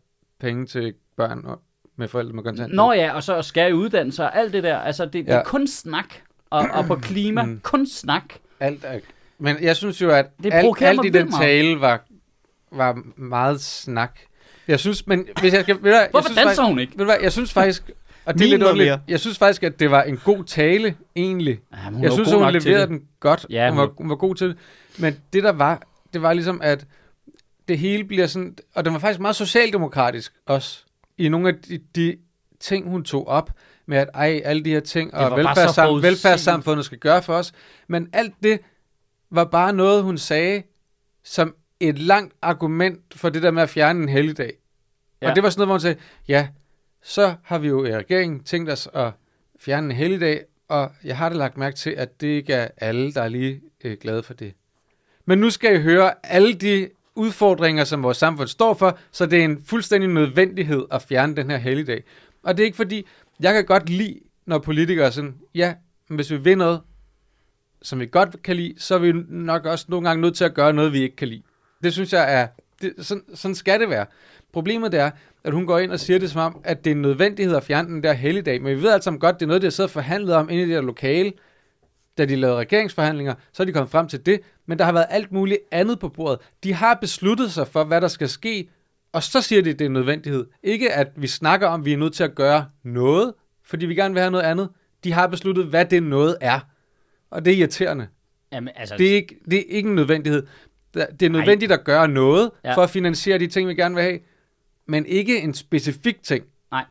penge til børn og- med forældre med kontanthjælp. Nå ja, og så skal i uddannelse og alt det der. Altså, det, det Ja. er kun snak. Og, og på klima, Mm. kun snak. Alt er, men jeg synes jo, at Det alt, alt i den tale var, var meget snak. Jeg synes, men hvis jeg skal... Ved du, hvad, jeg Hvorfor synes danser faktisk, hun ikke? Ved du hvad, jeg synes faktisk... Og det er lidt underligt. mere. Jeg synes faktisk, at det var en god tale, egentlig. Ja, hun jeg synes, at hun leverede den godt. Ja, hun, hun- var, hun var god til det. Men det der var, det var ligesom, at det hele bliver sådan... Og den var faktisk meget socialdemokratisk også. I nogle af de, de ting, hun tog op med, at ej, alle de her ting, og bare så velfærdssam, forudsigeligt. velfærdssamfundet skal gøre for os. Men alt det var bare noget, hun sagde, som et langt argument for det der med at fjerne en helligdag. Ja. Og det var sådan noget, hvor hun sagde, ja, så har vi jo i regeringen tænkt os at fjerne en helligdag, og jeg har da lagt mærke til, at det ikke er alle, der er lige øh, glade for det. Men nu skal I høre alle de udfordringer, som vores samfund står for, så det er en fuldstændig nødvendighed at fjerne den her helligdag. Og det er ikke fordi, jeg kan godt lide, når politikere er sådan, ja, men hvis vi vil noget, som vi godt kan lide, så er vi nok også nogle gange nødt til at gøre noget, vi ikke kan lide. Det synes jeg er, det, sådan, sådan skal det være. Problemet er, at hun går ind og siger det som om, at det er en nødvendighed at fjerne den der helligdag, men vi ved alt sammen godt, det er noget, de har siddet og forhandlet om inde i det der lokale da de lavede regeringsforhandlinger, så er de kommet frem til det, men der har været alt muligt andet på bordet. De har besluttet sig for, hvad der skal ske, og så siger de, at det er en nødvendighed. Ikke at vi snakker om, at vi er nødt til at gøre noget, fordi vi gerne vil have noget andet. De har besluttet, hvad det noget er. Og det er irriterende. Jamen, altså, Det er ikke, det er ikke en nødvendighed. Det er nødvendigt at gøre noget ja. for at finansiere de ting, vi gerne vil have, men ikke en specifik ting. nej.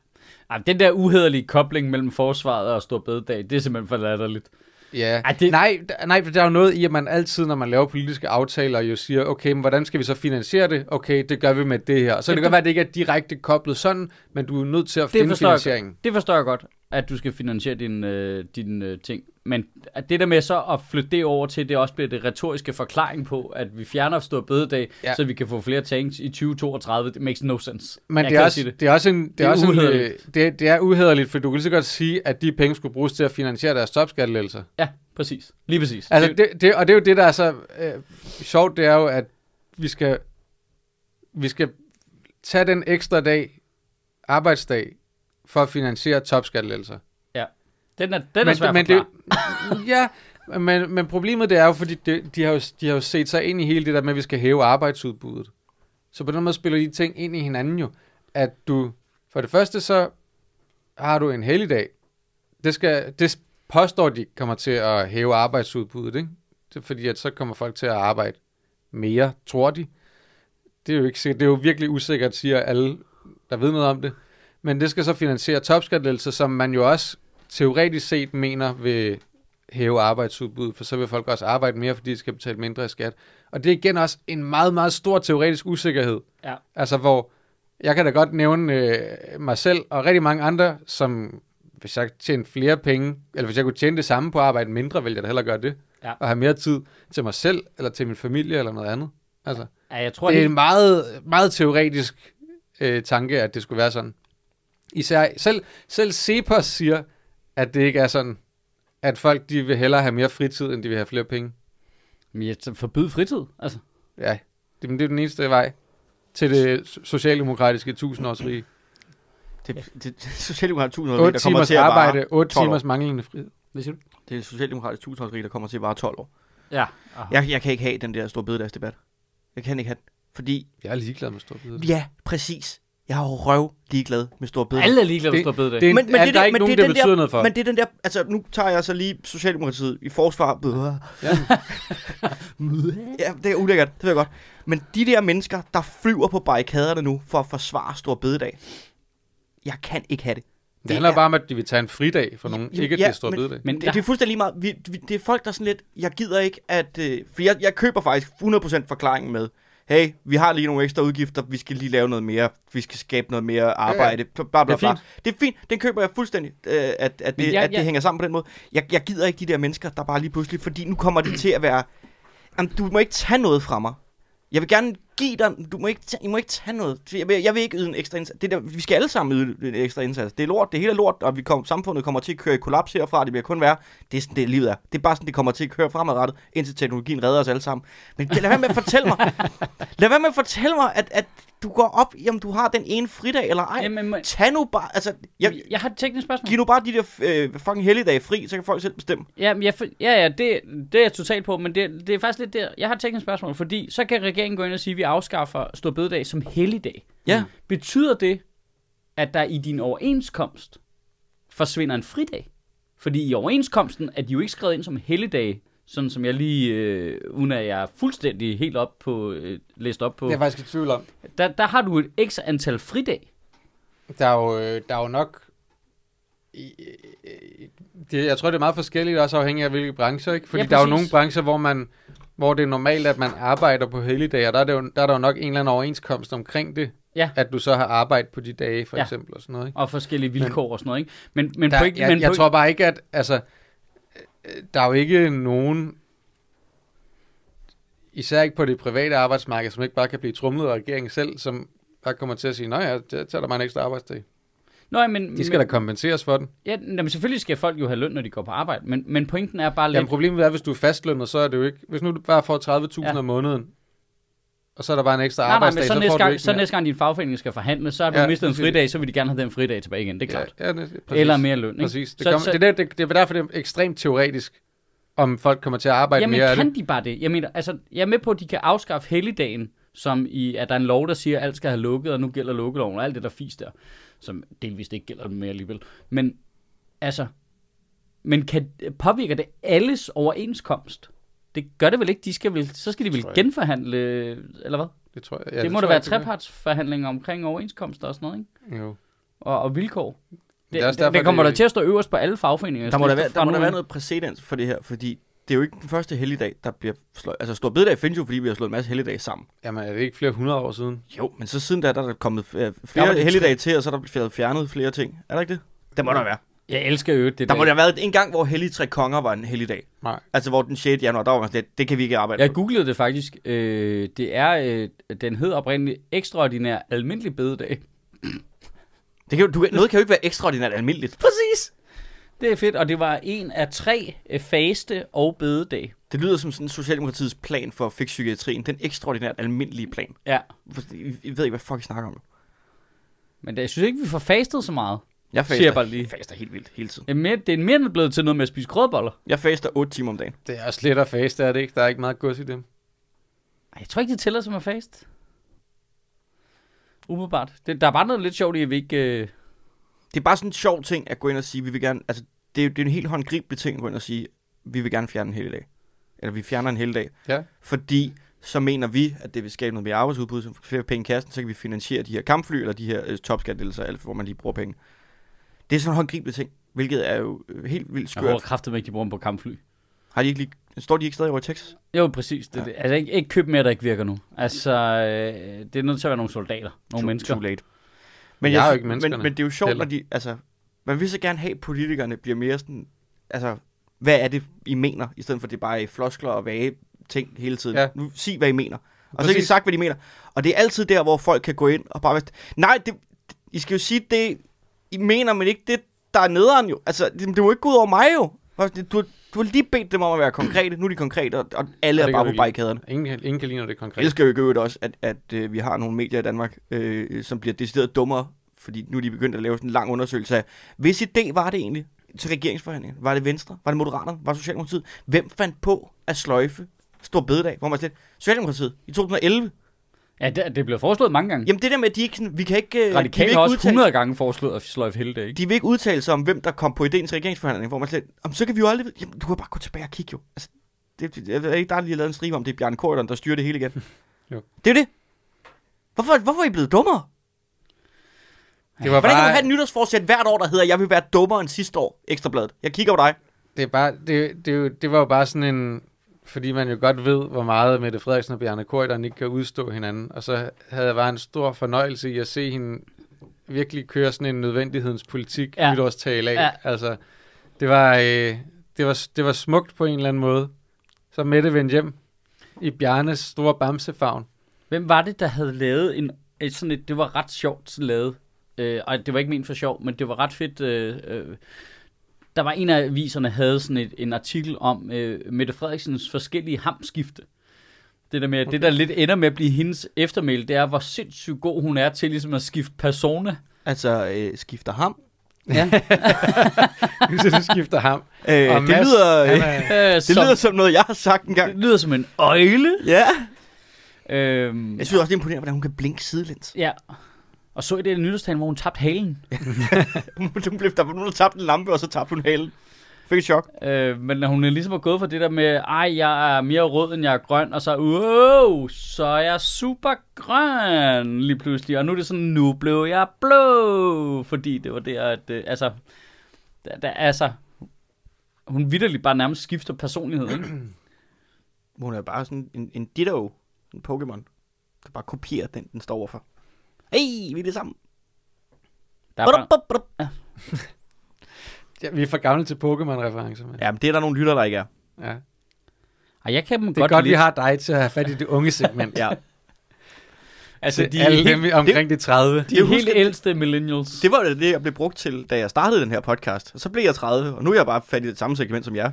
Ej, den der uhederlige kobling mellem forsvaret og stor bededag, det er simpelthen for latterligt. Ja, Ej, det- det... nej, nej, for der er jo noget i, at man altid, når man laver politiske aftaler, jo siger, okay, men hvordan skal vi så finansiere det? Okay, det gør vi med det her. Så Ja, det kan du- godt være, at det ikke er direkte koblet sådan, men du er nødt til at Det finde forstår, jeg, finansieringen. det forstår jeg godt, at du skal finansiere dine øh, din, øh, ting. Men at det der med så at flytte det over til, det også bliver det retoriske forklaring på, at vi fjerner stor bededag, ja. Så vi kan få flere tanks i 2032, det makes no sense. Men Jeg det er, også, det. det er også en, det Det er også en, øh, det, det er uhederligt, for du kan lige så godt sige, at de penge skulle bruges til at finansiere deres topskattelettelser. Ja, præcis. Lige præcis. Altså, det, det, og det er jo det, der er så øh, sjovt, det er jo, at vi skal, vi skal tage den ekstra dag, arbejdsdag, for at finansiere topskattelettelser. den er, den er svær men det, ja, men, men problemet det er jo, fordi det, de, har jo, de har jo set sig ind i hele det der med, at vi skal hæve arbejdsudbuddet. Så på den måde spiller de ting ind i hinanden jo. At du, for det første så har du en helligdag. Det, skal, det påstår de kommer til at hæve arbejdsudbuddet, ikke? Det er fordi, at så kommer folk til at arbejde mere, tror de. Det er jo ikke. Det er jo virkelig usikkert, siger alle, der ved noget om det. Men det skal så finansiere topskattelettelser, som man jo også teoretisk set mener vil hæve arbejdsudbuddet, for så vil folk også arbejde mere, fordi de skal betale mindre i skat. Og det er igen også en meget, meget stor teoretisk usikkerhed. Ja. Altså hvor, jeg kan da godt nævne øh, mig selv og rigtig mange andre, som hvis jeg tjente flere penge, eller hvis jeg kunne tjene det samme på at arbejde mindre, ville jeg da hellere gøre det. Ja. Og have mere tid til mig selv, eller til min familie, eller noget andet. Altså, Ja, jeg tror, det er helt, en meget, meget teoretisk øh, tanke, at det skulle være sådan. Især, selv, selv Cepos siger, at det ikke er sådan, at folk de vil hellere have mere fritid, end de vil have flere penge. Men jeg forbyd fritid, altså. Ja, det, men det er den eneste vej til det so- socialdemokratiske tusindårsrige. Det, det, det Socialdemokratisk 1000 8 der kommer til at vare, arbejde, 8 12 år. timers manglende frihed. Hvad siger du? det er Socialdemokratisk 1000 der kommer til at vare 12 år. Ja. Jeg, jeg kan ikke have den der store bededagsdebat. Jeg kan ikke have den. Fordi, Jeg er ligeglad med stor bid. ja, præcis. Jeg er jo røv ligeglad med store bededag. Alle er ligeglade med Det- stor bededag. Det er, Men- men, er det der der- ikke men nogen, det det, er det der- betyder noget for. Men det er den der, altså nu tager jeg så lige Socialdemokratiet i forsvar. Ja. (laughs) Ja, det er ulækkert, det ved jeg godt. Men de der mennesker, der flyver på barrikaderne nu for at forsvare Stor Bededag, jeg kan ikke have det. det handler er- bare om, at de vil tage en fridag for nogen. Ja, ikke at ja, det er stor men- bededag. Men Det, der, det er fuldstændig lige meget. Vi, vi, det er folk, der er sådan lidt, jeg gider ikke at... Øh, for jeg, jeg køber faktisk 100% forklaringen med, hey, vi har lige nogle ekstra udgifter, vi skal lige lave noget mere, vi skal skabe noget mere arbejde, bla, bla, bla, Det er bla. Det er fint, den køber jeg fuldstændig, øh, at, at, det, jeg- at det hænger sammen på den måde. Jeg, jeg gider ikke de der mennesker, der bare lige pludselig, fordi nu kommer det til at være, (clears throat) jamen, du må ikke tage noget fra mig. Jeg vil gerne give dig, du må ikke, I må ikke tage noget. Jeg vil, jeg vil ikke yde en ekstra indsats. Det der, vi skal alle sammen yde en ekstra indsats. Det er lort, det hele er lort, og vi kom, samfundet kommer til at køre i kollaps herfra. Det bliver kun værre. Det er sådan, det livet er. Det er bare sådan, det kommer til at køre fremadrettet, indtil teknologien redder os alle sammen. Men lad være med at fortælle mig, (laughs) lad være med at fortælle mig, at, at du går op i, om du har den ene fridag eller ej. Jamen, må- Tag nu bare, altså, jeg, jeg, har et teknisk spørgsmål. giv nu bare de der øh, fucking helligdage fri, så kan folk selv bestemme. Ja, men jeg, ja, ja det, det er jeg totalt på, men det, det er faktisk lidt der. Jeg har et teknisk spørgsmål, fordi så kan regeringen gå ind og sige, at vi afskaffer stor bededag som helligdag. Ja. Betyder det, at der i din overenskomst forsvinder en fridag? Fordi i overenskomsten er de jo ikke skrevet ind som helligdage, sådan som jeg lige, øh, uden at jeg er fuldstændig helt op på, øh, læst op på. Det er jeg faktisk i tvivl om. Der, der har du et ekstra antal fridag. Der er jo, øh, der er jo nok... Det, jeg tror, det er meget forskelligt, også afhængig af hvilke brancher, ikke? Fordi Ja, der er jo nogle brancher, hvor man hvor det er normalt, at man arbejder på helligdage, og der er, det jo, der er der jo nok en eller anden overenskomst omkring det, Ja. at du så har arbejde på de dage, for Ja. eksempel, og sådan noget, ikke? Og forskellige vilkår men, og sådan noget, ikke? Men, men, Der, point, jeg, men jeg tror bare ikke, at altså, øh, der er jo ikke nogen, især ikke på det private arbejdsmarked, som ikke bare kan blive trumlet af regeringen selv, som bare kommer til at sige, nej, der tager der bare en ekstra arbejdsdag. Nå, ja, men, De skal men, da kompenseres for den. Ja, jamen selvfølgelig skal folk jo have løn, når de går på arbejde, men, men pointen er bare lidt... Jamen problemet er, hvis du er fastlønnet, så er det jo ikke... Hvis nu du bare får 30.000 Ja. om måneden, og så er der bare en ekstra nej, nej, arbejdsdag, men så, så, næste gang, så næste gang din fagforening skal forhandle, så har du Ja, mistet en fridag, så vil de gerne have den fridag tilbage igen, det er klart. Ja, ja, det, præcis. Eller mere løn, ikke? Præcis. Det, Så- kom, så- det, der, det, det er derfor, det er ekstremt teoretisk om folk kommer til at arbejde Jamen, mere af kan det. de bare det? Jeg mener, altså, jeg er med på, at de kan afskaffe helligdagen, som i, at der er en lov, der siger, at alt skal have lukket, og nu gælder lukkeloven, og alt det der fis der, som delvist ikke gælder mere alligevel. Men, altså, men kan, påvirker det alles overenskomst? Det gør det vel ikke, de skal vel, så skal de vel genforhandle, eller hvad? Det tror jeg. Ja, det må tror da være det trepartsforhandlinger omkring overenskomster og sådan noget, ikke? Jo. Og, og vilkår. Det, Det er det, derfor, det kommer det- der til at stå øverst på alle fagforeninger. Der må der, være, der, må der være noget præcedens for det her, fordi det er jo ikke den første helligdag, der bliver slået. Altså, Stor Bededag findes jo, fordi vi har slået en masse helligdage sammen. Jamen, er det ikke flere hundrede år siden? Jo, men så siden da, der er der kommet øh, flere det helligdage til, og så er der blevet fjernet flere ting. Er der ikke det? Det må der være. Jeg elsker jo det Der der. må der have været en gang, hvor Hellig Tre Konger var en helligdag. Nej. Altså, hvor den 6. januar, der var sådan lidt, det kan vi ikke arbejde Jeg på. googlede det faktisk. Øh, det er, øh, den hed oprindeligt ekstraordinær almindelig bededag. Det kan, jo- du, kan- noget kan jo ikke være ekstraordinært almindeligt. Præcis. Det er fedt, og det var en af tre øh, faste og bededag. Det lyder som sådan Socialdemokratiets plan for at fikse psykiatrien. Den ekstraordinært almindelige plan. Ja, I, I ved ikke, hvad fuck I snakker om. men det, jeg synes ikke, vi får fastet så meget. Jeg Siger faster, jeg bare lige. jeg faster helt vildt hele tiden. Det er mere, det er mere end blevet til noget med at spise grødboller. Jeg faster 8 timer om dagen. Det er også lidt at faste, er det ikke? Der er ikke meget gods i dem. Ej, Jeg tror ikke, det tæller som at fast. Umiddelbart. Det, der er bare noget lidt sjovt i, at vi ikke... Øh... Det er bare sådan en sjov ting at gå ind og sige, vi vil gerne, altså det er, det er en helt håndgribelig ting at gå ind og sige, vi vil gerne fjerne en helligdag. Eller vi fjerner en helligdag. Ja. Fordi så mener vi, at det vil skabe noget mere arbejdsudbud, så flere penge i kassen, så kan vi finansiere de her kampfly, eller de her øh, topskattelser, alt hvor man lige bruger penge. Det er sådan en håndgribelig ting, hvilket er jo øh, helt vildt Jeg skørt. håber kraftigt, at de bruger dem på kampfly. Har de ikke lige, står de ikke stadig over i Texas? Jo, præcis. Det, Ja. ja. Altså, ikke, ikke køb mere, der ikke virker nu. Altså, øh, det er nødt til at være nogle soldater. Nogle too, mennesker. Too late. Men, Jeg er jo jeg, ikke men, men det er jo sjovt, heller. når de, altså, man vil så gerne have, at politikerne bliver mere sådan, altså, hvad er det, I mener, i stedet for at det bare er floskler og vage ting hele tiden. Ja. Nu sig, hvad I mener. Og så Præcis. kan I sagt, hvad de mener. Og det er altid der, hvor folk kan gå ind og bare, nej, det, I skal jo sige det, I mener, men ikke det, der er nederen jo. Altså, det, det må ikke gå ud over mig jo. Du, du har lige bedt dem om at være konkrete. Nu er de konkrete, og, og alle Og er det bare på barrikaderne. Ingen, ingen kan lide, når det er Jeg konkret. elsker jo i øvrigt også, at, at øh, vi har nogle medier i Danmark, øh, som bliver decideret dummere, fordi nu er de begyndt at lave sådan en lang undersøgelse af, hvis idé var det egentlig til regeringsforhandlingen? Var det Venstre? Var det Moderaterne? Var det Socialdemokratiet? Hvem fandt på at sløjfe Stor Bededag? Hvor man slet, Socialdemokratiet i 2011. Ja, det, det blev foreslået mange gange. Jamen det der med, at de ikke sådan, vi kan ikke, øh, de vil Radikale ikke har også udtale, 100 gange foreslået at sløjfe hele dag, ikke? de vil ikke udtale sig om, hvem der kom på ideen til regeringsforhandlingen, hvor man slet, Jamen, så kan vi jo aldrig, jamen, du kan bare gå tilbage og kigge jo. Altså, det, det, jeg ved ikke, der er lige lavet en stribe om, det er Bjarne Korydon, der styrer det hele igen. Jo. Det er det. Hvorfor, hvorfor er I blevet dummere? Det var Hvordan kan du bare, have et nytårsforsæt hvert år, der hedder, jeg vil være dummere end sidste år, Ekstrabladet? Jeg kigger på dig. det, er bare, det, det, det var jo bare sådan en... Fordi man jo godt ved, hvor meget Mette Frederiksen og Bjarne Korydon ikke kan udstå hinanden. Og så havde jeg bare en stor fornøjelse i at se hende virkelig køre sådan en nødvendighedens politik Ja. nytårstale af. Ja. Altså, det var, øh, det, var, det var smukt på en eller anden måde. Så Mette vendte hjem i Bjarnes store bamsefavn. Hvem var det, der havde lavet en, et sådan et, det var ret sjovt lavet, øh, og det var ikke ment for sjov, men det var ret fedt, øh, øh, der var en af aviserne, havde sådan et, en artikel om øh, Mette Frederiksens forskellige hamskifte. Det der med, okay. det der lidt ender med at blive hendes eftermæl, det er, hvor sindssygt god hun er til ligesom at skifte persona. Altså, øh, skifter ham. Ja. (laughs) Hvis du skifter ham. Øh, Og det, Mads, lyder, øh, er- øh, det som, lyder som noget, jeg har sagt engang. det lyder som en øjle. Ja. Øhm, Jeg synes også, det er imponerende, hvordan hun kan blinke sidelæns. ja. Og så i det nytårstalen, hvor hun tabte halen. (laughs) hun blev, der var nogen, der tabte en lampe, og så tabte hun halen. Fik et chok. Øh, men når hun er ligesom er gået fra det der med, ej, jeg er mere rød, end jeg er grøn, og så, wow, så er jeg super grøn lige pludselig. Og nu er det sådan, nu blev jeg blå, fordi det var der, at, øh, altså, der, der, altså, hun vidderligt bare nærmest skifter personlighed, ikke? (clears throat) Hun er bare sådan en, en ditto, en Pokémon. Der bare kopierer den, den står overfor. Hey, vi er det sammen. Der er bare, bup. (laughs) Ja, vi er for gamle til Pokémon-referencer. Men. Ja, men det er der nogle lytter, der ikke er. Ja. ej, jeg kan dem Det er godt, godt, vi har dig til at have fat i det unge segment. (laughs) Ja. altså, de, alle helt, dem omkring de 30. de er helt husker- ældste millennials. Det var det, jeg blev brugt til, da jeg startede den her podcast. Og så blev jeg 30, og nu er jeg bare fat i det samme segment som jer.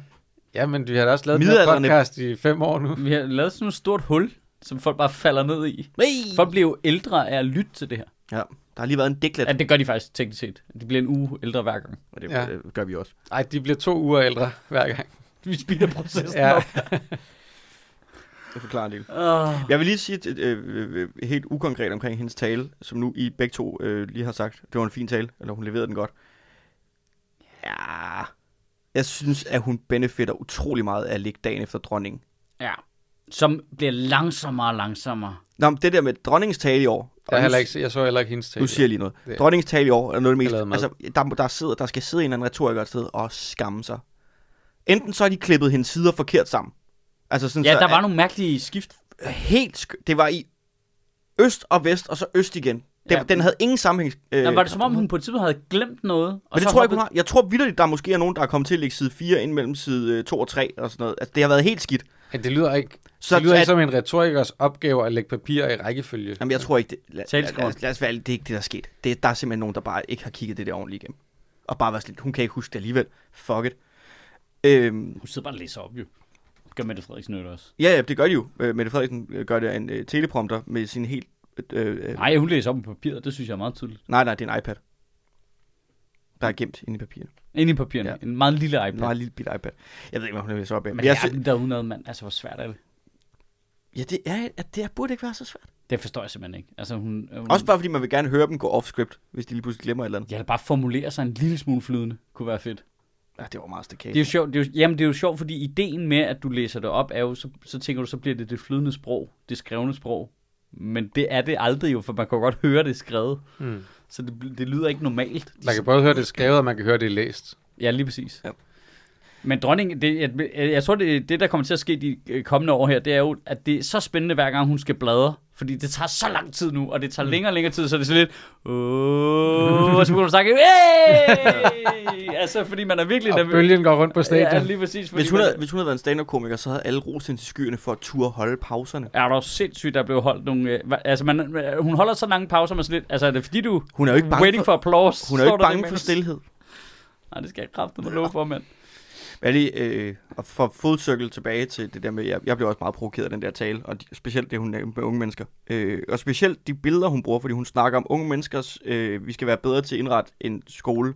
Ja, men vi har da også lavet den her podcast i fem år nu. Vi har lavet sådan et stort hul, som folk bare falder ned i. Hey! Folk bliver jo ældre af at lytte til det her. Ja, der har lige været en dæklet, Ja, det gør de faktisk teknisk set. De bliver en uge ældre hver gang. og det, Ja. det gør vi også. Nej, de bliver to uger ældre hver gang. vi spilder processen Ja. op. (laughs) Jeg forklarer en del. Uh, Jeg vil lige sige et, øh, øh, øh, helt ukonkret omkring hendes tale, som nu I begge to øh, lige har sagt. Det var en fin tale, eller hun leverede den godt. Ja, jeg synes, at hun benefitter utrolig meget af at ligge dagen efter dronningen. ja. Som bliver langsommere og langsommere. Nå, men det der med dronningens tale i år. Jeg, heller ikke, jeg så heller ikke hendes tale. Nu siger jeg lige noget. Det- Dronningens tale i år er noget af det mest... Altså, der, der, sidder, der skal sidde en eller anden retoriker et sted og skamme sig. Enten så har de klippet hendes sider forkert sammen. Altså sådan Ja, så, der var at- nogle mærkelige skift. helt sk- Det var i øst og vest, og så øst igen. Det, Ja. Den havde ingen sammenhæng. Øh, Der var det som om, hun på et tidspunkt havde glemt noget. Og Men det så tror jeg ikke, hun har. Jeg tror vildt, der måske er nogen, der er kommet til at lægge side 4 ind mellem side 2 og 3 og sådan noget. Altså, det har været helt skidt. Ja, det lyder ikke, Så det lyder at, ikke som en retorikers opgave at lægge papirer i rækkefølge. Jamen, jeg tror ikke, det, lad, lad, lad, lad os være det er ikke det, der er sket. Det, der er simpelthen nogen, der bare ikke har kigget det der ordentligt igennem. Og bare været sådan lidt, hun kan ikke huske det alligevel. Fuck it. Øhm, Hun sidder bare og læser op, jo. Gør Mette Frederiksen jo også. ja, ja, det gør de jo. Øh, Mette Frederiksen øh, gør det af en øh, teleprompter med sin helt... Øh, øh, Nej, hun læser op på papiret. Det synes jeg er meget tydeligt. nej, nej, det er en iPad. Der er gemt inde i papiret. Inde i papirerne. Ja. En meget lille iPad. En meget lille bitte iPad. Jeg ved ikke, hvad hun læser op af. Men jeg er den derude mand. Altså, hvor svært er det? ja, det, er, det burde ikke være så svært. Det forstår jeg simpelthen ikke. Altså, hun, hun Også bare fordi man vil gerne høre dem gå off-script, hvis de lige pludselig glemmer et eller andet. Ja, bare formulere sig en lille smule flydende. Kunne være fedt. Ja, det var meget stakkat. Det er jo sjovt, det er jo, jamen det er jo sjovt, fordi ideen med, at du læser det op, er jo, så, så tænker du, så bliver det det flydende sprog, det skrevne sprog. Men det er det aldrig jo, for man kan jo godt høre det skrevet. Hmm. Så det, det lyder ikke normalt. Man kan både høre det skrevet, og man kan høre det læst. Ja, lige præcis. Ja. Men dronning, det, jeg, jeg tror, det, det der kommer til at ske de øh, kommende år her, det er jo, at det er så spændende, hver gang hun skal bladre. Fordi det tager så lang tid nu, og det tager mm. længere og længere tid, så det er så lidt... Åh, og så begynder du snakke... Hey! (laughs) altså, fordi man er virkelig Og bølgen går rundt på Ja, stadion. lige præcis. Fordi Hvis hun, man, havde, hvis hun havde været en stand-up-komiker, så havde alle rost hende til skyerne for at turde holde pauserne. er der jo sindssygt, der blev holdt nogle... Øh, altså, man, øh, hun holder så lange pauser med sådan lidt... Altså, er det fordi, du Hun er jo ikke bange waiting for, for, applause? hun er jo ikke bange det, for stillhed. Nej, det skal jeg kraftedeme love for, mand. Men lige, øh, for fodcirkel tilbage til det der med, jeg, jeg blev også meget provokeret af den der tale, og de, specielt det, hun nævnte med unge mennesker. Øh, og specielt de billeder, hun bruger, fordi hun snakker om unge menneskers, øh, vi skal være bedre til at indrette en skole,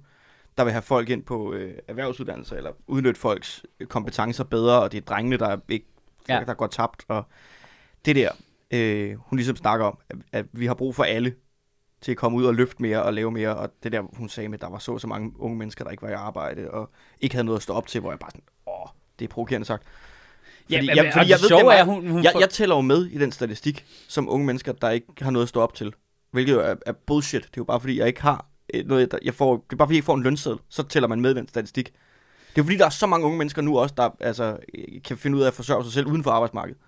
der vil have folk ind på øh, erhvervsuddannelser, eller udnytte folks øh, kompetencer bedre, og det er drengene, der, er ikke, ja. der går tabt. Og det der, øh, hun ligesom snakker om, at, at vi har brug for alle til at komme ud og løfte mere og lave mere, og det der, hun sagde med, at der var så så mange unge mennesker, der ikke var i arbejde, og ikke havde noget at stå op til, hvor jeg bare sådan, åh, det er provokerende sagt. Ja, men- jeg- fordi ved, sjove hvem er- hun, hun Jeg, tæller jo med i den statistik, som unge mennesker, der ikke har noget at stå op til. Hvilket jo er, er bullshit. Det er jo bare fordi, jeg ikke har øh, noget, der, jeg får, det er bare fordi, jeg ikke får en lønseddel, så tæller man med i den statistik. Det er fordi, der er så mange unge mennesker nu også, der altså, øh, kan finde ud af at forsørge sig selv uden for arbejdsmarkedet.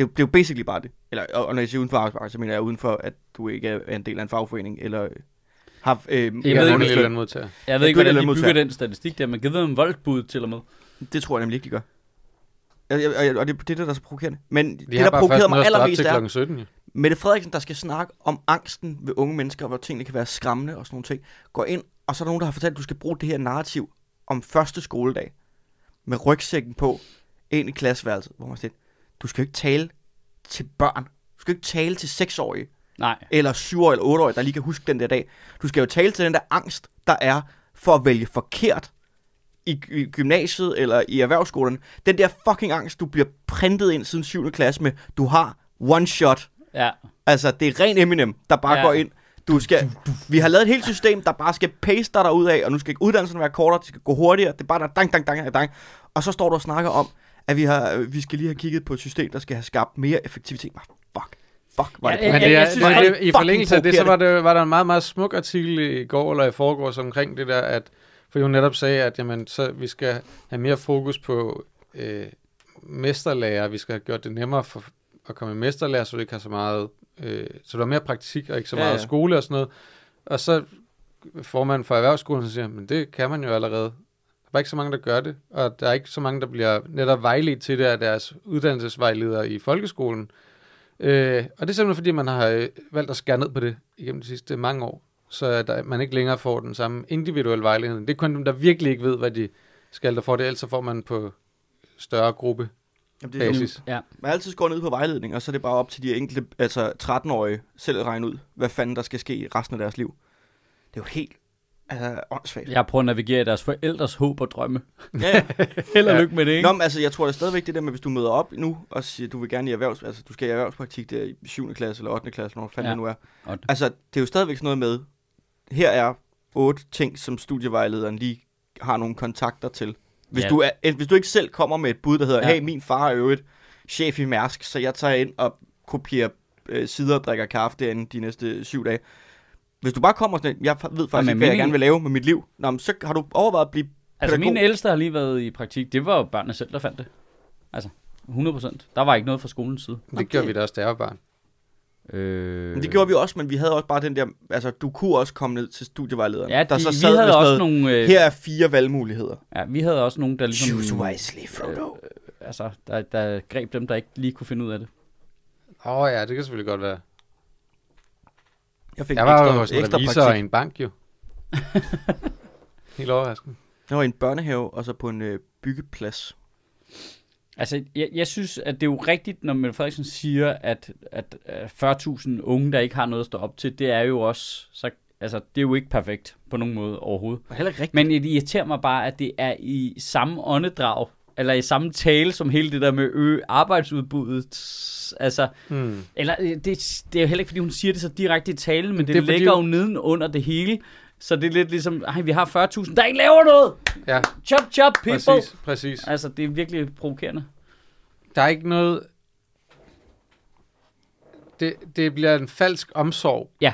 Det er, jo- det er jo basically bare det. Eller, og og når jeg siger uden for arbejdsmarkedet, så mener jeg uden for, at du ikke er en del af en fagforening, eller øh, har... Øh, Jeg Jeg ved ikke, lønmodtager. Jeg ved ikke, hvordan de bygger den statistik der. Man giver dem voldsbud til og med. Det tror jeg nemlig ikke, de gør. Jeg, jeg, og det, det er det, der er så provokerende. Men De det, der provokerede mig allermest, er, klokken 17. Jo. Mette Frederiksen, der skal snakke om angsten ved unge mennesker, hvor tingene kan være skræmmende og sådan nogle ting, går ind, og så er der nogen, der har fortalt, at du skal bruge det her narrativ om første skoledag, med rygsækken på, ind i klasseværelset, hvor man siger, du skal jo ikke tale til børn. Du skal jo ikke tale til seksårige, Nej. eller syvårige eller otteårige, der lige kan huske den der dag. Du skal jo tale til den der angst, der er for at vælge forkert i, i gymnasiet eller i erhvervsskolen. Den der fucking angst, du bliver printet ind siden 7. klasse med, du har one shot Ja. Altså, det er ren Eminem, der bare Ja. går ind. Du skal, vi har lavet et helt system, der bare skal paste dig derud af, og nu skal uddannelsen være kortere, det skal gå hurtigere, det er bare der dang, dang, dang, dang. Og så står du og snakker om, at vi, har, vi skal lige have kigget på et system, der skal have skabt mere effektivitet. Fuck, fuck, var Ja, det ja, Men ja, det jeg synes, det, i forlængelse af det, så var, det, var der en meget, meget smuk artikel i går eller i forgårs omkring det der, at for hun netop sagde, at jamen, så vi skal have mere fokus på øh, mesterlærer. Vi skal have gjort det nemmere for at komme i mesterlærer, så du ikke har så meget, øh, så du har mere praktik og ikke så Ja, meget ja. skole og sådan noget. Og så får man for erhvervsskolen, siger, men det kan man jo allerede. Der er ikke så mange, der gør det, og der er ikke så mange, der bliver netop vejledt til det af deres uddannelsesvejledere i folkeskolen. Øh, og det er simpelthen, fordi man har øh, valgt at skære ned på det igennem de sidste mange år, så der, man ikke længere får den samme individuelle vejledning. Det er kun dem, der virkelig ikke ved, hvad de skal, der får det, ellers så får man på større gruppe Jamen, det er sådan, basis. Ja. man altid går ned på vejledning, og så er det bare op til de enkelte, altså 13-årige, selv at regne ud, hvad fanden der skal ske resten af deres liv. Det er jo helt, Altså, åndssvagt. Jeg prøver at navigere i deres forældres håb og drømme. Ja, ja. (laughs) Held og Ja. lykke med det, ikke? Nå, men altså, jeg tror det er stadigvæk det der med, hvis du møder op nu, og siger, du vil gerne i erhvervs, altså, du skal i erhvervspraktik der i 7. klasse eller 8. klasse, når fanden Ja. det nu er. Ottende. Altså, det er jo stadigvæk sådan noget med, her er otte ting, som studievejlederen lige har nogle kontakter til. Hvis, Ja. du, er, hvis du ikke selv kommer med et bud, der hedder, Ja. ja. hey, min far er jo et chef i Mærsk, så jeg tager ind og kopierer øh, sider og drikker kaffe derinde de næste syv dage. Hvis du bare kommer sådan, jeg ved faktisk Jamen, ikke, hvad jeg gerne vil lave med mit liv, Nå, men så har du overvejet at blive Altså, pædagog. min ældste har lige været i praktik. Det var jo børnene selv, der fandt det. Altså, 100 procent. Der var ikke noget fra skolens side. Det gjorde vi da også, da jeg var barn. Øh... Men det gjorde vi også, men vi havde også bare den der, altså du kunne også komme ned til studievejlederen. Ja, der de, så vi sad havde med sådan også noget, nogle... Øh, her er fire valgmuligheder. ja, vi havde også nogle, der ligesom... Choose wisely, Frodo. altså, der, der greb dem, der ikke lige kunne finde ud af det. Åh oh, ja, det kan selvfølgelig godt være. Jeg fik Jeg var jo ekstra, hos en ekstra revisor praktik. i en bank, jo. (laughs) Helt overraskende. Jeg var i en børnehave, og så på en øh, byggeplads. Altså, jeg, jeg synes, at det er jo rigtigt, når Mette Frederiksen siger, at, at, at 40.000 unge, der ikke har noget at stå op til, det er jo også... Så, altså, det er jo ikke perfekt på nogen måde overhovedet. Og heller ikke rigtigt. Men det irriterer mig bare, at det er i samme åndedrag, eller i samme tale som hele det der med øge arbejdsudbuddet. Altså, Hmm. eller øh, det, det er jo heller ikke, fordi hun siger det så direkte i talen, men det, Det det er fordi ligger jo hun- neden under det hele. Så det er lidt ligesom, ej, vi har 40.000, der ikke laver noget! Ja, Chop, chop, people! præcis, præcis. Altså, det er virkelig provokerende. Der er ikke noget... Det, det bliver en falsk omsorg. Ja,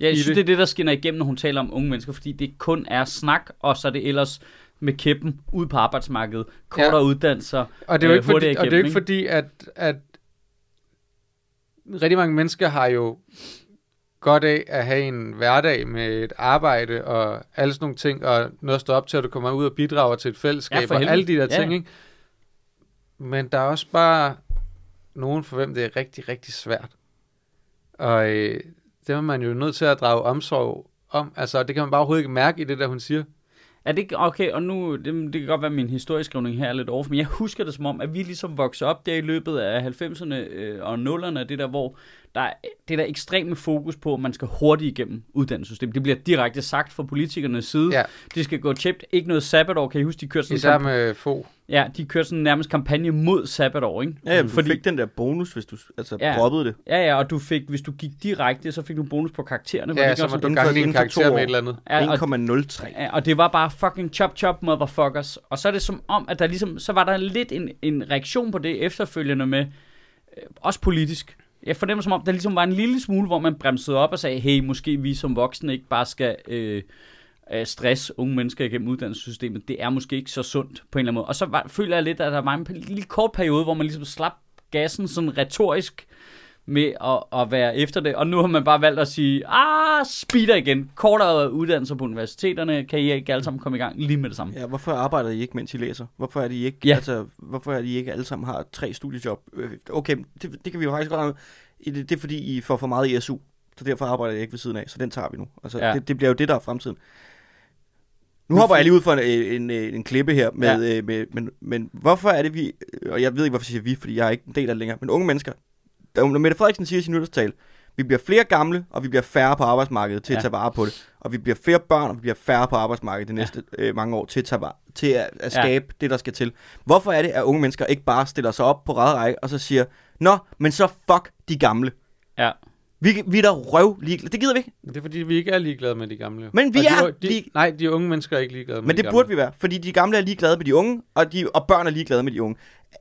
jeg synes, det. det er det, der skinner igennem, når hun taler om unge mennesker, fordi det kun er snak, og så er det ellers med kæppen ud på arbejdsmarkedet, kortere ja. uddannelser. Og det er jo Øh, ikke, fordi, hurtigere og det er jo igennem, ikke fordi, at, at rigtig mange mennesker har jo godt af at have en hverdag med et arbejde og alle sådan nogle ting, og noget at stå op til, at du kommer ud og bidrager til et fællesskab, Ja, for og alle de der Ja, ting, ikke? Men der er også bare nogen for hvem det er rigtig, rigtig svært. Og øh, det er man jo nødt til at drage omsorg om. Altså, det kan man bare overhovedet ikke mærke i det, der hun siger. Er det ikke okay? Og nu, det, det kan godt være, at min historieskrivning her er lidt over, men jeg husker det som om, at vi ligesom voksede op der i løbet af 90'erne øh, og 0'erne, det der, hvor der er det der ekstreme fokus på, at man skal hurtigt igennem uddannelsessystemet. Det bliver direkte sagt fra politikernes side. Ja. Det skal gå tjept. Ikke noget sabbatår. Kan I huske, de kørte sådan, Især med få. ja, de kørte sådan nærmest kampagne mod sabbatår, ikke? Ja, du Fordi- fik den der bonus, hvis du altså, Ja. ja. droppede det. Ja, ja, og du fik, hvis du gik direkte, så fik du bonus på karaktererne. var Ja, ikke så også må du for- to karakter med et eller andet. Ja, og, 1,03. Ja, og det var bare fucking chop chop motherfuckers. Og så er det som om, at der ligesom, så var der lidt en, en reaktion på det efterfølgende med, øh, også politisk. Jeg fornemmer som om, der ligesom var en lille smule, hvor man bremsede op og sagde, hey, måske vi som voksne ikke bare skal øh, øh, stress unge mennesker igennem uddannelsessystemet. Det er måske ikke så sundt på en eller anden måde. Og så var, føler jeg lidt, at der var en lille kort periode, hvor man ligesom slap gassen sådan retorisk med at, at være efter det. Og nu har man bare valgt at sige, ah, speeder igen. Kortere uddannelser på universiteterne, kan I ikke alle sammen komme i gang lige med det samme. Ja, hvorfor arbejder I ikke, mens I læser? Hvorfor er de ikke, Ja. altså, hvorfor er de ikke alle sammen har tre studiejob? Øh, Okay, det, det kan vi jo faktisk godt have. Det, det er fordi, I får for meget i SU, så derfor arbejder jeg ikke ved siden af, så den tager vi nu. Altså, Ja. det, det bliver jo det, der er fremtiden. Nu hopper jeg lige ud for en, en, en, en klippe her, med, ja. med, men, men hvorfor er det vi, og jeg ved ikke, hvorfor jeg siger vi, fordi jeg er ikke en del af det længere, men unge mennesker, når Mette Frederiksen siger i sin nytårstale, vi bliver flere gamle, og vi bliver færre på arbejdsmarkedet til ja. At tage vare på det. Og vi bliver flere børn, og vi bliver færre på arbejdsmarkedet de næste ja. øh, mange år til at, tage vare, til at, at skabe ja. det, der skal til. Hvorfor er det, at unge mennesker ikke bare stiller sig op på række og så siger, Nå, men så fuck de gamle. Ja. Vi, vi er da røv ligeglade. Det gider vi ikke. Det er fordi, vi ikke er ligeglade med de gamle. Men vi Og de, er de, lige- Nej, de unge mennesker er ikke ligeglade med Men de det burde vi være, fordi de gamle er ligeglade med de unge, og, de, og børn er ligeglade med de unge.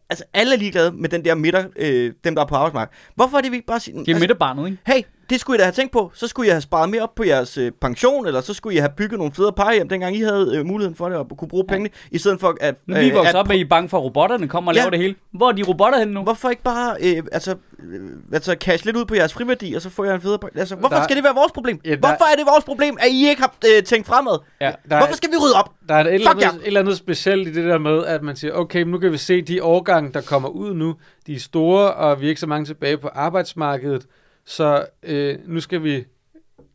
Altså, alle er ligeglade med den der midter, øh, dem der er på arbejdsmarkedet. Hvorfor er det, vi ikke bare siger... Det er midterbarnet, ikke? Hey, det skulle I da have tænkt på. Så skulle I have sparet mere op på jeres øh, pension, eller så skulle I have bygget nogle federe plejehjem, dengang I havde øh, muligheden for det, og kunne bruge pengene, i stedet for at... Nu vi øh, vokser at- op, er I bange for, at robotterne kommer og Ja. laver det hele. Hvor er de robotter henne nu? Hvorfor ikke bare øh, altså, øh, altså cash lidt ud på jeres friværdi, og så får jeg en federe... Altså, hvorfor Der- skal det være vores problem? Ja, der- Hvorfor er det vores problem, at I ikke har øh, tænkt fremad? Ja. Der er, Hvorfor skal vi rydde op? der er et eller, andet, et eller andet specielt i det der med, at man siger, okay, nu kan vi se de årgange, der kommer ud nu, de er store, og vi er ikke så mange tilbage på arbejdsmarkedet, så øh, nu skal vi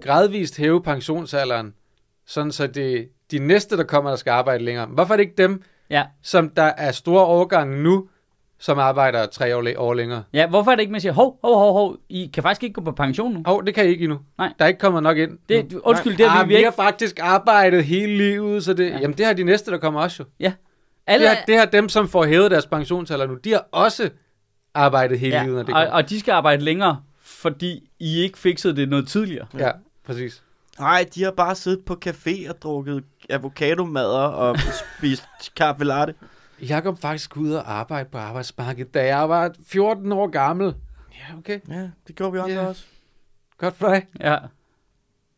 gradvist hæve pensionsalderen, sådan så det de næste, der kommer, der skal arbejde længere. Hvorfor er det ikke dem, Ja. som der er store årgange nu, som arbejder tre år, år længere. Ja, hvorfor er det ikke, man siger, hov, hov, hov, hov, I kan faktisk ikke gå på pension nu? Hov, det kan I ikke endnu. Nej. Der er ikke kommet nok ind. Det, nu. undskyld, det har ah, vi, vi vi har ikke... faktisk arbejdet hele livet, så det, Ja. ja. jamen, det har de næste, der kommer også jo. Ja. Det Alle, har, det har dem, som får hævet deres pensionsalder nu, de har også arbejdet hele ja, livet, når det og, og de skal arbejde længere, fordi I ikke fikset det noget tidligere. Ja, præcis. Nej, de har bare siddet på café og drukket avocadomadder og (laughs) spist kaffe latte. Jeg kom faktisk ud og arbejde på arbejdsmarkedet, da jeg var 14 år gammel. Ja, okay. Ja, det gjorde vi andre Ja. også. Godt for dig. Ja.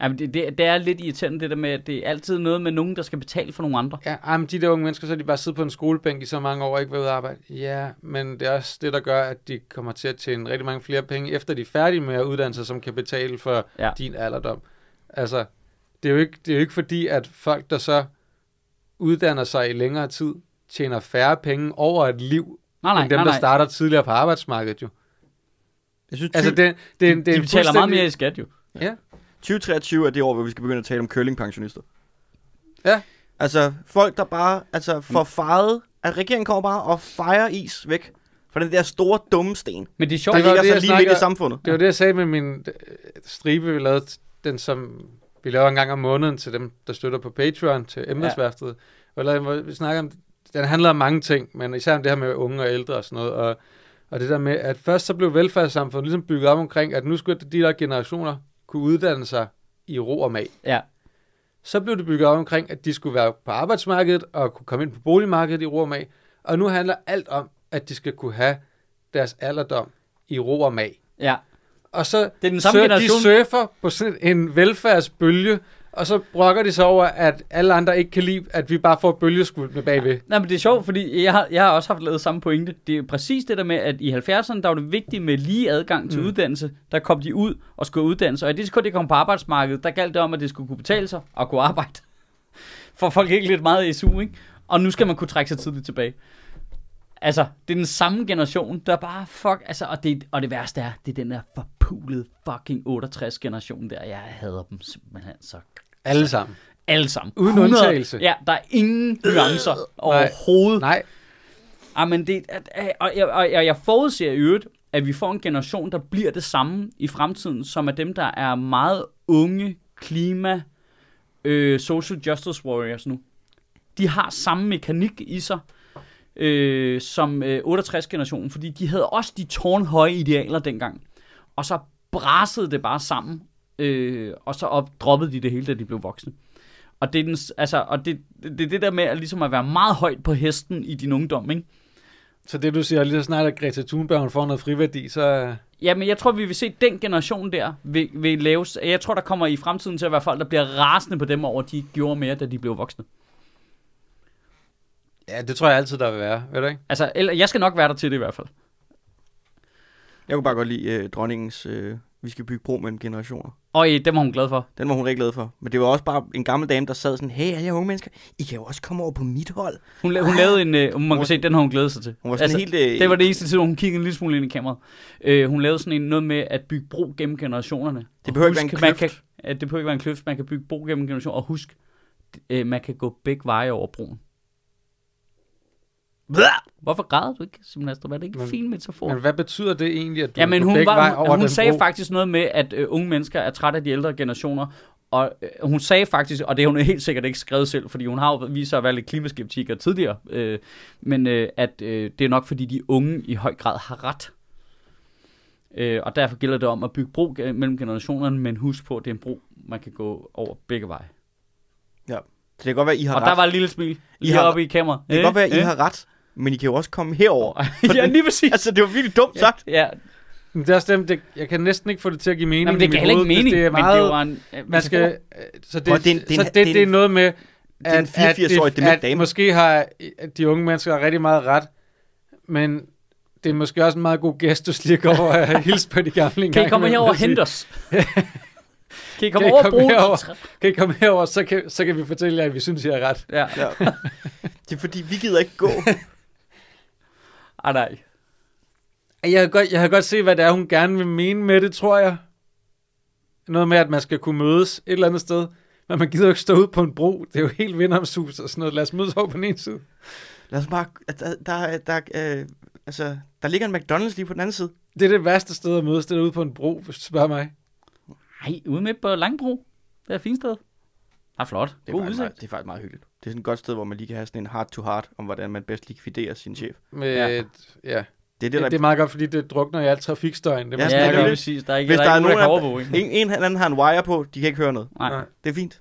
Jamen, det, det, det er lidt irriterende, det der med, at det er altid noget med nogen, der skal betale for nogle andre. Ja, ej, men de der unge mennesker, så de bare siddet på en skolebænk i så mange år og ikke været ude at arbejde. Ja, men det er også det, der gør, at de kommer til at tjene rigtig mange flere penge, efter de er færdige med at uddanne sig, som kan betale for Ja. ja. din alderdom. Altså, det er, jo ikke, det er jo ikke fordi, at folk, der så uddanner sig i længere tid, tjener færre penge over et liv, Nej, nej, end dem, nej, der nej. starter tidligere på arbejdsmarkedet jo. Jeg synes, Altså, det, det, det, det, De, er de en betaler meget fuldstændig- mere i skat jo. Ja, 2023 er det år, hvor vi skal begynde at tale om curlingpensionister. Ja. Altså, folk, der bare altså, får fejret, at regeringen kommer bare og fejrer is væk fra den der store dumme sten, Men det er der sjovt. Det var ligger det, så jeg lige midt i snakker- samfundet. Det var det, jeg sagde med min øh, stribe, vi lavede den, som vi laver en gang om måneden til dem, der støtter på Patreon til embedsværftet. Ja. Og lavede, hvor vi snakker om, den handler om mange ting, men især om det her med unge og ældre og sådan noget. Og, og det der med, at først så blev velfærdssamfundet ligesom bygget op omkring, at nu skulle de der generationer kunne uddanne sig i ro og mag. Ja. Så blev det bygget op omkring, at de skulle være på arbejdsmarkedet og kunne komme ind på boligmarkedet i ro og mag. Og nu handler alt om, at de skal kunne have deres alderdom i ro og mag. Ja. Og så Det er den samme generation. de surfer på sådan en velfærdsbølge, og så brokker de sig over, at alle andre ikke kan lide, at vi bare får bølgeskud med bagved. Nej, men det er sjovt, fordi jeg har, jeg har også haft lavet samme pointe. Det er præcis det der med, at i 70'erne, der var det vigtigt med lige adgang til mm. Uddannelse. Der kom de ud og skulle uddanne sig. Og i det sekund, de kom på arbejdsmarkedet, der galt det om, at det skulle kunne betale sig og kunne arbejde. For folk ikke lidt meget i SU, ikke? Og nu skal man kunne trække sig tidligt tilbage. Altså, det er den samme generation, der bare fuck, altså, og det, og det værste er, det er den der forpulede fucking 68 generation der. Jeg hader dem simpelthen så Alle sammen. alle sammen. Uden 100 undtagelse. Ja, der er ingen nuancer overhovedet. Nej, Ah, men det, og, jeg, og jeg, jeg forudser i øvrigt, at vi får en generation, der bliver det samme i fremtiden, som er dem, der er meget unge klima, øh, social justice warriors nu. De har samme mekanik i sig, øh, som øh, 68-generationen, fordi de havde også de tårnhøje idealer dengang. Og så brassede det bare sammen, øh, og så op, droppede de det hele, da de blev voksne. Og det er, den, altså, og det, det, er det der med at, ligesom at være meget højt på hesten i din ungdom, ikke? så det du siger, lige så snart at Greta Thunberg hun får noget friværdi, så... Ja, men jeg tror, vi vil se den generation der vil, vil laves. Jeg tror, der kommer i fremtiden til at være folk, der bliver rasende på dem over, at de ikke gjorde mere, da de blev voksne. Ja, det tror jeg altid, der vil være, ved du ikke? Altså, eller, jeg skal nok være der til det i hvert fald. Jeg kunne bare godt lide øh, dronningens, øh, vi skal bygge bro mellem generationer. Og øh, dem var hun glad for. Den var hun rigtig glad for. Men det var også bare en gammel dame, der sad sådan, hey, alle jer unge mennesker, I kan jo også komme over på mit hold. Hun, la- hun lavede en, øh, man kan se, den har hun glædet sig til. Hun var sådan altså, helt... Øh, det var det eneste tid, hvor hun kiggede en lille smule ind i kameraet. Øh, hun lavede sådan en noget med at bygge bro gennem generationerne. Det behøver ikke være en Husk, man kløft. kan, at det behøver ikke være en kløft. Man kan bygge bro gennem generationer. Og husk, øh, man kan gå begge veje over broen. Hvorfor græder du ikke, Simon Astrup? Er det ikke en fin metafor? Men hvad betyder det egentlig, at du Ja, men hun, var, hun, over hun den sagde bro? faktisk noget med, at øh, unge mennesker er trætte af de ældre generationer. Og øh, hun sagde faktisk, og det har hun helt sikkert ikke skrevet selv, fordi hun har jo vist sig at være lidt klimaskeptiker tidligere, øh, men øh, at øh, det er nok fordi de unge i høj grad har ret. Øh, og derfor gælder det om at bygge bro mellem generationerne, men husk på, at det er en bro, man kan gå over begge veje. Det kan godt være, I har Og ret. der var et lille smil lige har- oppe i kameraet. Det kan godt være, at I har ret, men I kan jo også komme herover. (laughs) ja, lige præcis. altså, det var virkelig dumt sagt. Ja, Men det er også dem, det, jeg kan næsten ikke få det til at give mening Nå, men det kan heller ikke mening, Det er men meget, det var en... øh, man skal, metafor. så det, det er det er så det, det er er noget med, er at, at, 84-årig dement at dame. måske har at de unge mennesker rigtig meget ret, men det er måske også en meget god gestus lige at gå over og hilse på de gamle Kan I komme herover og hente os? (laughs) kan I komme Kan I over komme broen? herover? Kan I komme herover, så kan, så kan vi fortælle jer, at vi synes, I har ret. Ja. Ja. (laughs) det er fordi, vi gider ikke gå. Ah, nej. Jeg kan, godt, jeg kan godt se, hvad det er, hun gerne vil mene med det, tror jeg. Noget med, at man skal kunne mødes et eller andet sted. Men man gider jo ikke stå ud på en bro. Det er jo helt vindomshus og sådan noget. Lad os mødes over på den ene side. Lad os bare... Der, der, der, øh, Altså, der ligger en McDonald's lige på den anden side. Det er det værste sted at mødes, det er ude på en bro, hvis du spørger mig. Nej, ude midt på Langbro. Det er et fint sted. Ja, flot. Det er, God udsigt. meget, det er faktisk meget hyggeligt. Det er sådan et godt sted, hvor man lige kan have sådan en heart-to-heart om, hvordan man bedst likviderer sin chef. Med, Ja. ja. ja. Det er det, Det, der... det er meget godt, fordi det drukner i alt trafikstøjen. Det Ja, Ja, er det er præcis. Der er ikke, Hvis der der er er nogen, der kan overvåge? En, en eller anden har en wire på, de kan ikke høre noget. Nej. Nej. Det er fint.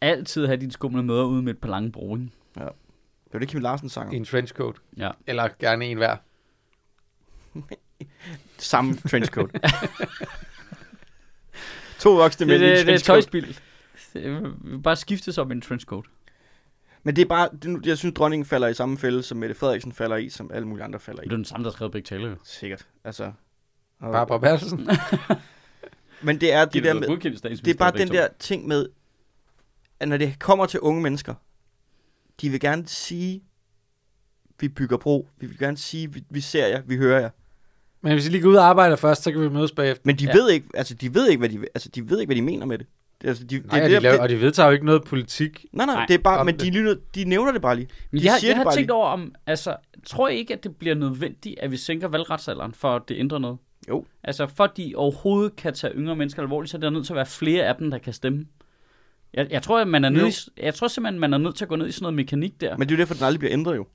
Altid have dine skumle møder ude midt på Langebro, ikke? Det var det, Kim Larsen sang I om. en trenchcoat. Ja. Eller gerne en hver. Samme trenchcoat. (laughs) to voksne mænd i en det, det er trenchcoat. tøjspil. Det vil bare skiftes op i en trenchcoat. Men det er bare, det, jeg synes, dronningen falder i samme fælde, som Mette Frederiksen falder i, som alle mulige andre falder i. Det er den samme, der skrev begge taler. Sikkert. Altså, og, Barbara Bertelsen. (laughs) men det er De det der er med, det er bare den to. der ting med, at når det kommer til unge mennesker, de vil gerne sige, vi bygger bro, vi vil gerne sige, vi, vi ser jer, vi hører jer. Men hvis I lige går ud og arbejder først, så kan vi mødes bagefter. Men de ja. ved ikke, altså de ved ikke, hvad de, altså de ved ikke, hvad de mener med det. Det altså, de, Nej, det, og, det, de laver, det, og de vedtager jo ikke noget politik. nej, nej, Nej, det er bare, men det. de, lytter, de nævner det bare lige. Men De jeg, siger jeg det har bare tænkt lige. over om, altså, tror jeg ikke, at det bliver nødvendigt, at vi sænker valgretsalderen, for at det ændrer noget? Jo. Altså, for at de overhovedet kan tage yngre mennesker alvorligt, så er der nødt til at være flere af dem, der kan stemme. Jeg, jeg tror, at man er nødt, jeg tror simpelthen, man er nødt til at gå ned i sådan noget mekanik der. Men det er jo derfor, den aldrig bliver ændret jo.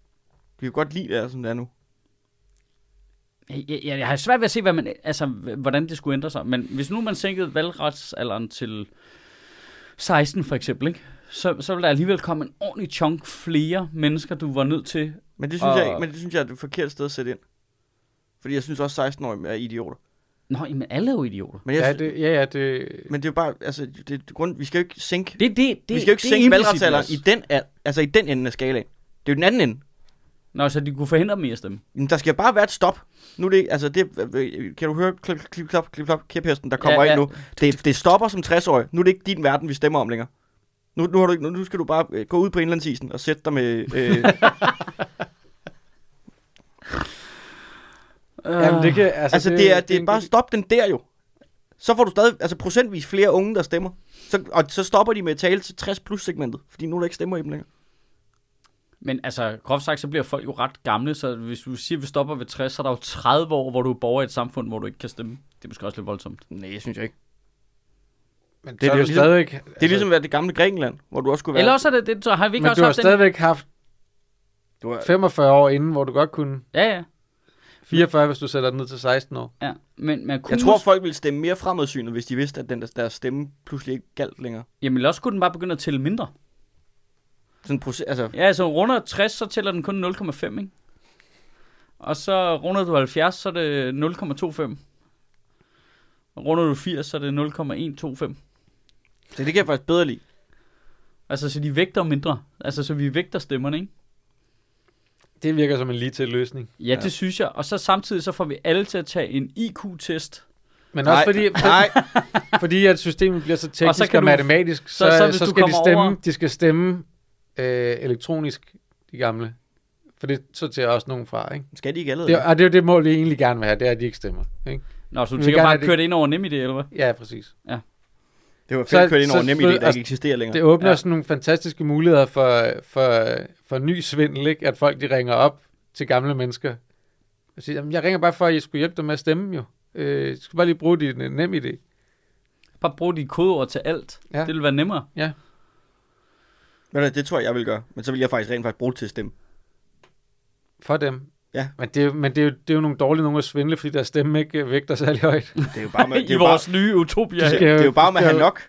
Vi kan godt lide det, som det er nu. Jeg, jeg, jeg har svært ved at se, hvad man, altså, hvordan det skulle ændre sig. Men hvis nu man sænkede valgretsalderen til 16 for eksempel, ikke? Så, så vil der alligevel komme en ordentlig chunk flere mennesker, du var nødt til. Men det synes, Og- jeg, ikke, men det synes jeg er det forkerte sted at sætte ind. Fordi jeg synes også, 16-årige er idioter. Nå, men alle er jo idioter. Men, jeg, Ja, det... ja, ja, det... men det er jo bare, altså, det, det, grund, vi skal jo ikke sænke, det, Det, det, vi skal jo ikke det sænke valgretsalderen i den, al- altså i den ende af skalaen. Det er jo den anden ende. Nå, så de kunne forhindre dem i at stemme. Men der skal bare være et stop. Nu er det, altså det, kan du høre klip, klip, klip, klip, klip, kæphesten, der kommer Ja, ja, ind nu. Det, det stopper som 60-årig. Nu er det ikke din verden, vi stemmer om længere. Nu, nu, har du, nu, nu skal du bare øh, gå ud på indlandsisen og sætte dig med... Øh, (laughs) Jamen, det kan... Altså, altså det, er, det er bare stop den der jo. Så får du stadig altså procentvis flere unge, der stemmer. Så, og så stopper de med at tale til 60 plus segmentet, fordi nu er der ikke stemmer i dem længere. Men altså, groft sagt, så bliver folk jo ret gamle, så hvis du siger, at vi stopper ved 60, så er der jo 30 år, hvor du er borger i et samfund, hvor du ikke kan stemme. Det er måske også lidt voldsomt. Nej, det synes jeg ikke. Men det det er er jo ligesom- stadigvæk... Det er ligesom at være det gamle Grækenland, hvor du også skulle være... Eller også er det, det så har vi ikke men også du har haft den? stadigvæk haft du har, 45 år inden, hvor du godt kunne... Ja, ja. 44, hvis du sætter den ned til 16 år. ja. Men man kunne jeg tror, folk ville stemme mere fremadsynet, hvis de vidste, at den der, deres stemme pludselig ikke galt længere. Jamen, eller også kunne den bare begynde at tælle mindre. Sådan proces, altså, Ja, altså runder 60, så tæller den kun 0,5, ikke? Og så runder du 70, så er det 0,25. Og runder du 80, så er det 0,125. så det kan jeg faktisk bedre lide. Altså, så de vægter mindre. Altså, så vi vægter stemmerne, ikke? Det virker som en lige til løsning. Ja, Ja. det synes jeg. Og så samtidig så får vi alle til at tage en IQ-test. Men også fordi, (laughs) nej, fordi at systemet bliver så teknisk og, så kan du- matematisk, så, så- så, så så, så skal de stemme, over- de skal stemme øh, elektronisk, de gamle. For det sorterer også nogen fra, ikke? skal de ikke allerede? Det, og det er jo det mål, vi egentlig gerne vil have, det er, at de ikke stemmer. Ikke? Nå, så du tænker bare at køre det ind over nem idé, eller hvad? Ja, præcis. det var fedt kørt ind over nem så- der ikke altså, eksisterer længere. Det åbner Ja. ja. sådan nogle fantastiske muligheder for, for, for ny svindel, ikke? At folk de ringer op til gamle mennesker og siger, "Jamen, jeg ringer bare for, at I skulle hjælpe dem med at stemme jo. Øh, jeg skal bare lige bruge din nem idé. Bare brug de kodeord til alt. Ja. Det vil være nemmere. Ved du, det tror jeg, jeg vil gøre. Men så vil jeg faktisk rent faktisk bruge det til at stemme. For dem. Ja. Men, det, er jo- men det, er jo, det er jo nogle dårlige nogen at svindle, fordi deres stemme ikke øh, vægter særlig højt. Det er jo bare med, (laughs) det er I jo vores bare, nye utopia. Det, skal jo- det er jo bare med at have nok.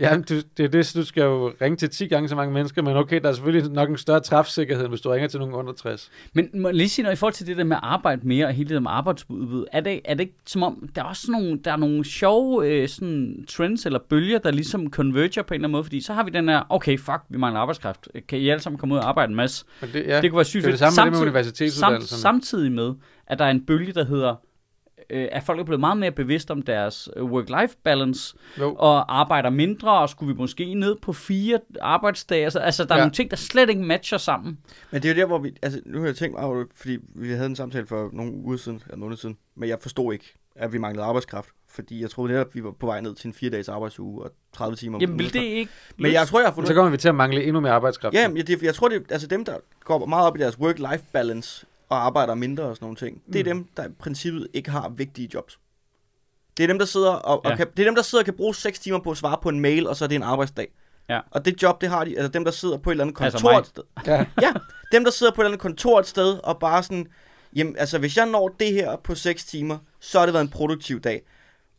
Ja, du, det er det, du skal jo ringe til 10 gange så mange mennesker, men okay, der er selvfølgelig nok en større træfsikkerhed, hvis du ringer til nogen under 60. Men må jeg lige sige noget i forhold til det der med at arbejde mere og hele det der med arbejdsudbud. Er det, er det ikke som om, der er også nogle, der er nogle sjove øh, sådan trends eller bølger, der ligesom converger på en eller anden måde? Fordi så har vi den her, okay, fuck, vi mangler arbejdskraft. Kan I alle sammen komme ud og arbejde en masse? Men det, ja, det kunne være sygt det er det samme med det med Samtidig- universitetsuddannelserne. samtidig med, at der er en bølge, der hedder, øh, at folk er blevet meget mere bevidst om deres øh, work-life balance, Jo. og arbejder mindre, og skulle vi måske ned på fire arbejdsdage. Altså, altså der er Ja. nogle ting, der slet ikke matcher sammen. Men det er jo der, hvor vi... Altså, nu har jeg tænkt mig fordi vi havde en samtale for nogle uger siden, eller måneder siden, men jeg forstod ikke at vi manglede arbejdskraft. Fordi jeg troede netop, vi var på vej ned til en fire dages arbejdsuge og 30 timer. om Jamen, vil det ikke... Men jeg tror, jeg har fundet så kommer vi til at mangle endnu mere arbejdskraft. Ja, men jeg, jeg tror, det er altså dem, der går meget op i deres work-life balance og arbejder mindre og sådan nogle ting. Det er Mm. dem, der i princippet ikke har vigtige jobs. Det er dem, der sidder og, og Ja. kan, det er dem, der sidder og kan bruge 6 timer på at svare på en mail, og så er det en arbejdsdag. Ja. Og det job, det har de, altså dem, der sidder på et eller andet Altså kontor mig. et sted. Ja. Ja, dem, der sidder på et eller andet kontor et sted, og bare sådan, jamen altså, hvis jeg når det her på 6 timer, så har det været en produktiv dag.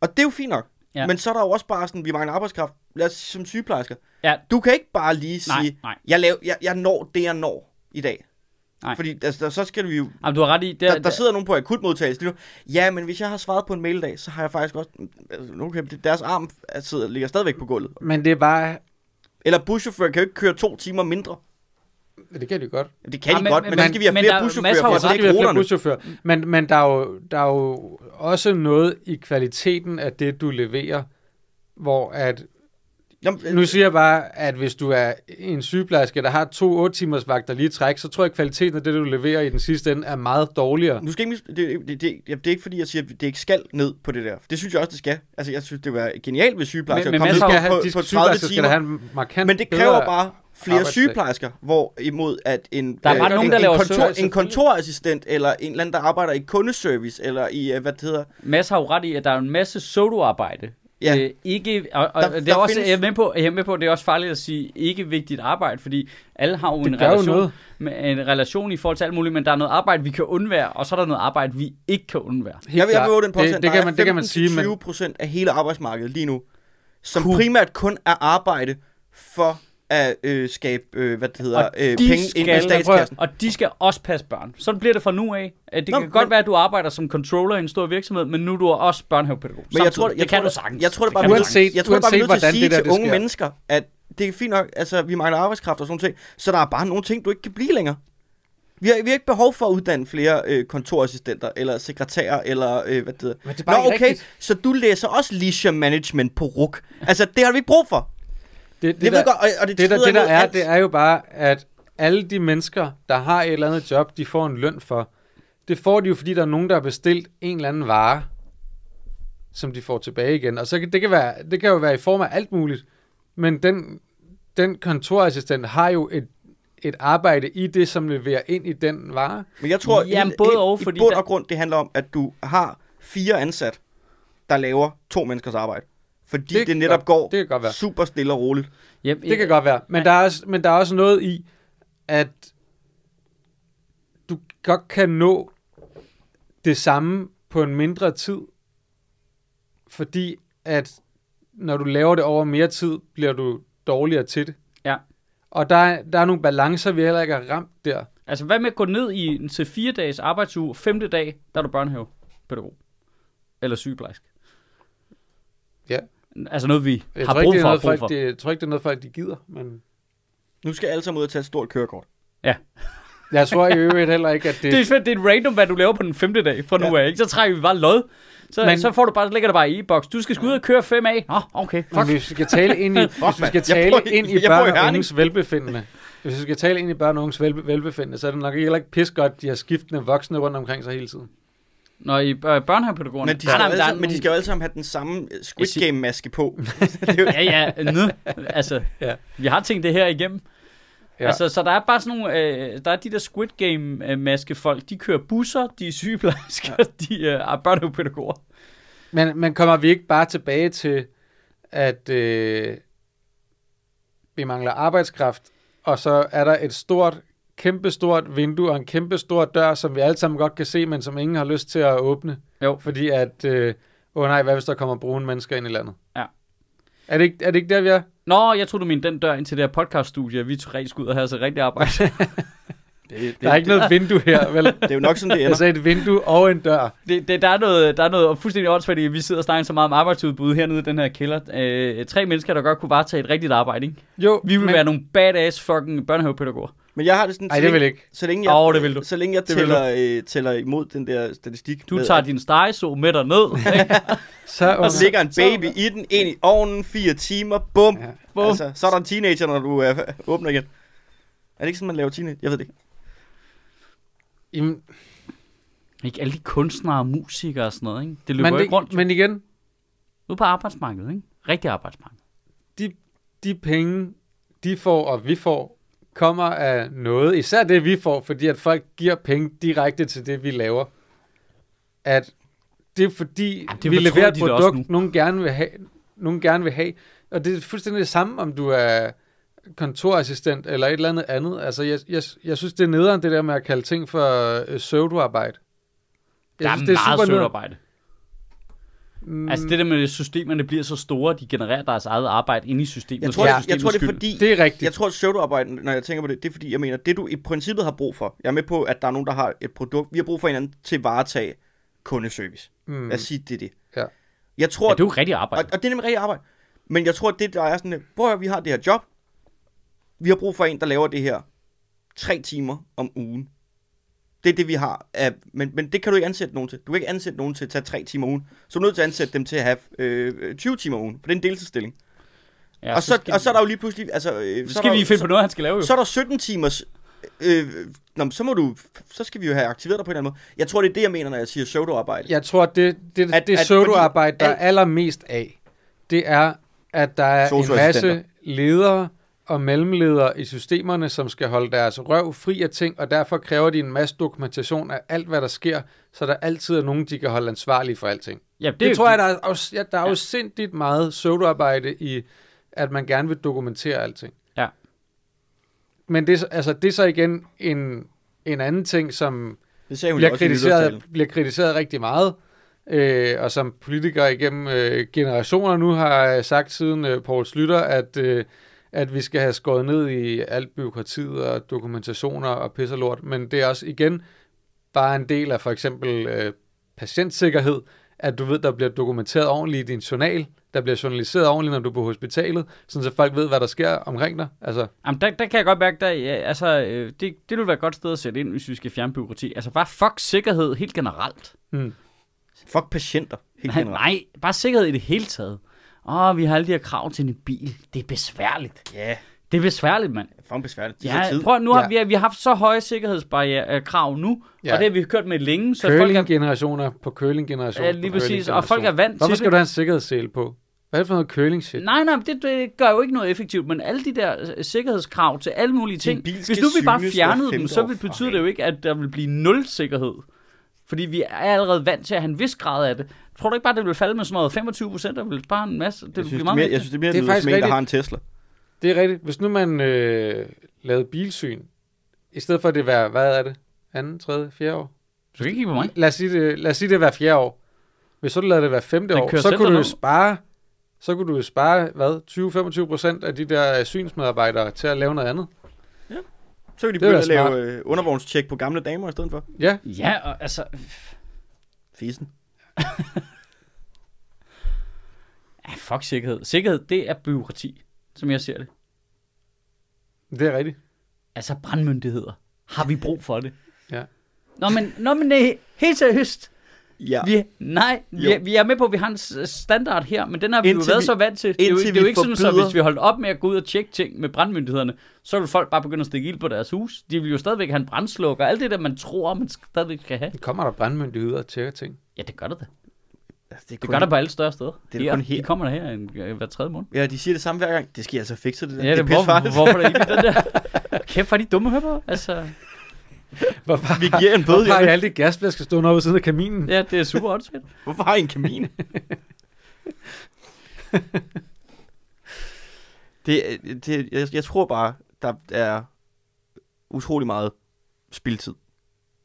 Og det er jo fint nok. Ja. Men så er der jo også bare sådan, vi mangler arbejdskraft. Lad os sige, som sygeplejersker. Ja. Du kan ikke bare lige Nej, sige, nej. jeg, laver, jeg, jeg når det, jeg når i dag. Nej. Fordi altså, der, så skal vi jo... Jamen, du har ret i... Det, Der, der sidder nogen på akutmodtagelse lige nu. Ja, men hvis jeg har svaret på en mail i dag, så har jeg faktisk også... Altså, okay, deres arm er- sidder, ligger stadigvæk på gulvet. Men det er bare... Eller buschauffør kan jo ikke køre to timer mindre. Det kan de godt. Det kan Ja, de men- godt, men, men- så skal vi have flere der er buschauffører for så skal vi have flere buschauffører. Men, men der, er jo, der er jo også noget i kvaliteten af det, du leverer, hvor at... Jamen, Nu siger jeg bare, at hvis du er en sygeplejerske, der har to 8 timers vagter lige træk, så tror jeg, at kvaliteten af det, du leverer i den sidste ende, er meget dårligere. Nu skal ikke, det, det, det, det, er ikke fordi, jeg siger, at det ikke skal ned på det der. Det synes jeg også, det skal. Altså, jeg synes, det var genialt, hvis sygeplejersker Men- men kom ned skal på, have, på, de på skal, 30 sygeplejersker skal timer. da have en markant Men det kræver bare flere sygeplejersker, hvorimod at en, Der er bare øh, nogen, en, der en, laver kontor, service, en kontorassistent, eller en eller anden, der arbejder i kundeservice, eller i, øh, hvad det hedder. Mads har jo ret i, at der er en masse solo-arbejde. Ja. Øh, ikke, og, og Der- det der er også, findes- jeg, er med på, jeg er med på, at det er også farligt at sige ikke vigtigt arbejde, fordi alle har jo Det en gør jo relation, noget. med, en relation i forhold til alt muligt, men der er noget arbejde, vi kan undvære, og så er der noget arbejde, vi ikke kan undvære. Jeg vil, jeg vil klart. våge den påstand, det, det, kan man, det kan man sige, men 20 procent af hele arbejdsmarkedet lige nu, som Cool. primært kun er arbejde for at øh, skabe, øh, hvad det hedder, Og øh, de penge ind i skal- statskassen. Og de skal også passe børn. Sådan bliver det fra nu af. Øh, Det Nå, kan godt men- være, at du arbejder som controller i en stor virksomhed, men nu er du også børnehavepædagog. Men jeg tror, jeg det kan tror, du sagtens. Jeg tror, det bare, er Uanset- jeg tror bare, vi er uanset nødt til at sige der, til unge sker. mennesker, at det er fint nok, altså vi mangler arbejdskraft og sådan ting, så der er bare nogle ting, du ikke kan blive længere. Vi har, vi har ikke behov for at uddanne flere øh, kontorassistenter, eller sekretærer, eller øh, hvad det hedder. Men det er Nå, bare ikke okay, rigtigt. så du læser også leisure management på RUK. Altså, det har vi ikke brug for. Det, det, Jeg der, ved godt, og, og det, det, der, det der er, alt. det er jo bare, at alle de mennesker, der har et eller andet job, de får en løn for. Det får de jo, fordi der er nogen, der har bestilt en eller anden vare, som de får tilbage igen. Og så kan det, kan være, det kan jo være i form af alt muligt. Men den, den kontorassistent har jo et, et arbejde i det, som leverer ind i den vare. Men jeg tror, Jamen, helt- både helt- og, i fordi bund der- og grund, det handler om, at du har fire ansat, der laver to menneskers arbejde. Fordi Det det, netop godt- går det kan godt være. super stille og roligt. Jamen, Det kan godt være. Men, der er også, men der er også noget i, at du godt kan nå det samme på en mindre tid, fordi at når du laver det over mere tid, bliver du dårligere til det. Ja. Og der er, der er nogle balancer, vi heller ikke har ramt der. Altså, hvad med at gå ned i en til fire dages arbejdsuge, femte dag, der er du børnehavepædagog? Eller sygeplejerske? Ja. Altså noget, vi Jeg har tror, ikke, brug det for. noget, Brug folk, for. det, jeg tror ikke, det er noget, folk de gider. Men Nu skal alle sammen ud og tage et stort kørekort. (laughs) jeg tror i øvrigt heller ikke, at det... Det er svært, det er random, hvad du laver på den femte dag fra nu Ja. af. Ikke? Så trækker vi bare lod. Så, Men- så får du bare, ligger der bare i e-boks. Du skal sgu ud og køre 5 af. Nå, okay. Men hvis vi skal tale ind i, (laughs) hvis vi skal tale bor i- ind i børn og unges velbefindende, hvis vi skal tale ind i børn og unges vel, velbefindende, så er det nok heller ikke pis godt, de har skiftende voksne rundt omkring sig hele tiden. Når I øh, børnehavepædagogerne... Men de, Nej, skal, nej, alle der er sammen, men de skal jo alle sammen have den samme Squid Game-maske på. (laughs) Ja, ja, nu. Altså, Ja. vi har tænkt det her igennem. Ja. Ja. Altså, så der er bare sådan nogle, øh, der er de der Squid Game-maske folk, de kører busser, de er sygeplejersker, ja. (laughs) de øh, er børnehavepædagoger. Men, men kommer vi ikke bare tilbage til, at øh, vi mangler arbejdskraft, og så er der et stort, kæmpestort vindue og en kæmpestor dør, som vi alle sammen godt kan se, men som ingen har lyst til at åbne, Jo. fordi at, øh, åh nej, hvad hvis der kommer brune mennesker ind i landet? Ja. Er det ikke, er det ikke der, vi er? Nå, jeg tror du mente den dør ind til det her podcaststudie, vi tre skulle ud og have så rigtig arbejde. (laughs) det, Der er ikke noget vindue her, vel? det er jo nok sådan, det Jeg ender. sagde et vindue og en dør. det, det, der, er noget, der er noget fuldstændig åndssvagt i, at vi sidder og snakker så meget om arbejdsudbud hernede i den her kælder. Øh, tre mennesker, der godt kunne varetage et rigtigt arbejde, ikke? Jo, Vi vil men... være nogle badass fucking børnehavepædagoger. Men jeg har det sådan, Ej, så det vil længe, ikke. så længe jeg, Åh, det vil du. Så længe jeg Det tæller, øh, tæller imod den der statistik. Du med, tager at din stegeså med dig ned. ikke? (laughs) Så, Der ligger en baby i den, ind i ovnen, fire timer, bum. Ja. Bum. Altså, så er der en teenager, når du øh, åbner igen. Er det ikke sådan, man laver teenager? Jeg ved det ikke. Jamen, Ikke alle de kunstnere og musikere og sådan noget, ikke? Det løber Men, men ikke rundt. det, men igen, Ude på arbejdsmarkedet, ikke? Rigtig arbejdsmarked. de penge, de får og vi får, kommer af noget, især det vi får, fordi at folk giver penge direkte til det, vi laver. At det er fordi, Jamen, det det vi leverer et produkt, nogen gerne, vil have, nogen gerne vil have. Og det er fuldstændig det samme, om du er kontorassistent eller et eller andet andet. Altså, jeg, jeg, jeg synes, det er nederen, det der med at kalde ting for øh, pseudoarbejde. Der er synes, meget super nederen. søvnarbejde. Mm, Altså det der med, at systemerne bliver så store, de genererer deres eget arbejde inde i systemet. Jeg tror, Ja. det, jeg tror det er fordi, det er rigtigt. jeg tror, at pseudoarbejde, når jeg tænker på det, det er fordi, jeg mener, det du i princippet har brug for, jeg er med på, at der er nogen, der har et produkt, vi har brug for en anden til at varetage kundeservice. mm. Lad os sige, det er det. Ja. Jeg tror, Ja, det er jo rigtig arbejde. og, og det er nemlig rigtig arbejde. Men jeg tror, at det der er sådan, prøv at høre, vi har det her job, vi har brug for en, der laver det her tre timer om ugen. Det er det, vi har. Af, men, men det kan du ikke ansætte nogen til. Du kan ikke ansætte nogen til at tage tre timer om ugen. Så du er nødt til at ansætte dem til at have øh, 20 timer ugen, for det er en deltidsstilling. Ja, og, så, skal, og så er der jo lige pludselig... Altså, øh, så så er skal der, vi finde så, på noget, han skal lave jo. så er der 17 timers... Øh, nå, så må du... Så skal vi jo have aktiveret dig på en eller anden måde. Jeg tror, det er det, jeg mener, når jeg siger pseudoarbejde. Jeg tror, det, det, At- det at pseudoarbejde, der er allermest af, det er, at der er en masse ledere og mellemledere i systemerne, som skal holde deres røv fri af ting, og derfor kræver de en masse dokumentation af alt, hvad der sker, så der altid er nogen, de kan holde ansvarlige for alting. Ja, Det, det jo- tror jeg, der er, også- ja, der er Ja. jo sindssygt meget pseudoarbejde i, at man gerne vil dokumentere alting. Ja. Men det, så- altså, det er så igen en, en anden ting, som Det sagde hun bliver kritiseret, bliver kritiseret rigtig meget, øh, og som politikere igennem øh, generationer nu har sagt siden øh, Poul Slytter, at, øh, at vi skal have skåret ned i alt byråkratiet og dokumentationer og pis og lort, men det er også igen bare en del af for eksempel øh, patientsikkerhed, at du ved, der bliver dokumenteret ordentligt i din journal, der bliver journaliseret ordentligt, når du er på hospitalet, sådan så folk ved, hvad der sker omkring dig. Altså, Jamen, der, der kan jeg godt mærke, der, ja, altså, øh, det, det vil være et godt sted at sætte ind, hvis vi skal fjerne byråkrati. Altså bare fuck sikkerhed helt generelt. hmm. Fuck patienter. Helt Nej, generelt. nej, bare sikkerhed i det hele taget. Åh, vi har alle de her krav til en bil. Det er besværligt. Ja, Det er besværligt, mand. fucking besværligt. Det er Ja, tid. prøv, nu har Ja. vi, vi har haft så høje sikkerhedsbarriere-krav nu, Ja. og det har vi kørt med længe, så folk er, Curling-generationer på curling-generationer ja, på lige præcis, og folk er vant Hvorfor til skal det. du have en sikkerhedssele på? Hvad er det for noget curling shit? Nej, nej, det, det gør jo ikke noget effektivt, men alle de der øh, sikkerhedskrav til alle mulige ting, hvis skal nu vi bare fjernede dem, så vil, betyder det jo ikke, at der vil blive nul sikkerhed. Fordi vi er allerede vant til at have en vis grad af det. Tror du ikke bare, det vil falde med sådan noget 25 procent, der vil bare en masse? Det jeg synes, blive det er meget mere, jeg synes, det er mere Det er det faktisk en, der har en Tesla. Det er rigtigt. Hvis nu man øh, lavede bilsyn, i stedet for at det være, hvad er det? Anden, tredje, fjerde år? Du skal ikke kigge på mig. Lad os sige det, lad os sige det hver fjerde år. Hvis så du lavede det hver femte år, så kunne du jo spare, så kunne du spare, hvad, 20-25 procent af de der øh, synsmedarbejdere til at lave noget andet. Så kan de Det begynde at lave øh, undervognstjek på gamle damer i stedet for. Ja, Ja, og altså... Fisen. Ja, fuck sikkerhed. Sikkerhed, det er byråkrati, som jeg ser det. det er rigtigt. Altså brandmyndigheder. Har vi brug for det? Ja. Nå, men, nå, men nej, helt seriøst. Ja. Vi, nej, vi, Jo. er- vi er med på, at vi har en standard her, men den har vi Indtil jo været vi- så vant til. Det er jo, det er jo ikke sådan, så forbyder- hvis vi holdt op med at gå ud og tjekke ting med brandmyndighederne, så vil folk bare begynde at stikke ild på deres hus. De vil jo stadigvæk have en brandslukker. Alt det der, man tror, man stadigvæk skal have. Kommer der brandmyndigheder og tjekker ting? Ja, det gør det da. Altså, det, Det gør der på alle større steder. Det er her, kun her. De kommer der her en, hver tredje måned. Ja, de siger det samme hver gang. Det skal I altså fikse det der. Ja, det, er hvor, hvorfor er der ikke (laughs) den der? Kæft, hvor er de dumme at høre på. Altså, (laughs) Hvorfor, Vi giver en bøde. hvorfor har I alle de gasflasker stående oppe ved siden af kaminen? ja, det er super åndssvagt. (laughs) Hvorfor har I en kamin? (laughs) det, det, jeg, jeg tror bare, der er utrolig meget spildtid.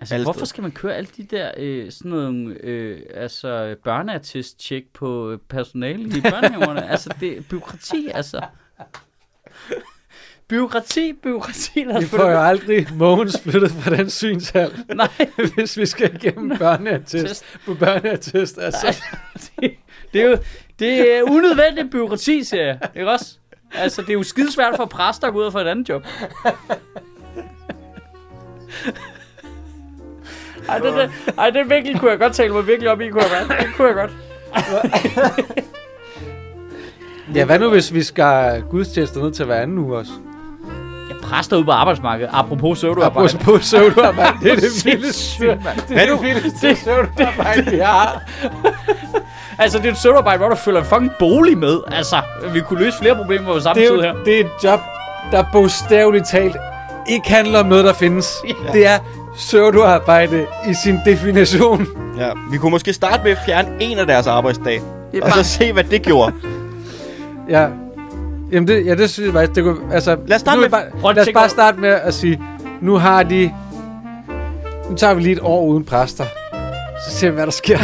Altså, Alle hvorfor steder. skal man køre alle de der øh, sådan nogle, øh, altså, børneattest-tjek på personale i børnehaverne? altså, det er byråkrati, altså. Byråkrati, byråkrati, lad os Vi få får det. jo aldrig Mogens flyttet fra den synshal, (laughs) Nej, hvis vi skal igennem børneattest test. på børneattest. Altså, (laughs) det, det, er jo det er unødvendigt byråkrati, siger jeg. Ikke også? Altså, det er jo skidesvært for præster at gå ud og få et andet job. Ej, det, det, ej, det virkelig kunne jeg godt tale mig virkelig op i, kunne jeg godt. Det kunne jeg godt. ja, hvad nu hvis vi skal gudstjenester ned til hver anden uge også? Præster ude på arbejdsmarkedet. Apropos pseudoarbejde. Apropos pseudoarbejde. Det er det vildeste. Det er det vildeste pseudoarbejde, vi har. (laughs) Altså, det er et pseudoarbejde, hvor du følger en fucking bolig med. Altså, vi kunne løse flere problemer på samme Det er, tid her. det er et job, der bogstaveligt talt ikke handler om noget, der findes. Ja. Det er pseudoarbejde i sin definition. Ja, vi kunne måske starte med at fjerne en af deres arbejdsdag. Det er Og så se, hvad det gjorde. Ja. Jamen det, ja, det synes jeg faktisk, det kunne, altså... Lad os starte nu er med- Bare, lad os bare starte med at sige, nu har de... Nu tager vi lige et år uden præster. Så ser vi, hvad der sker.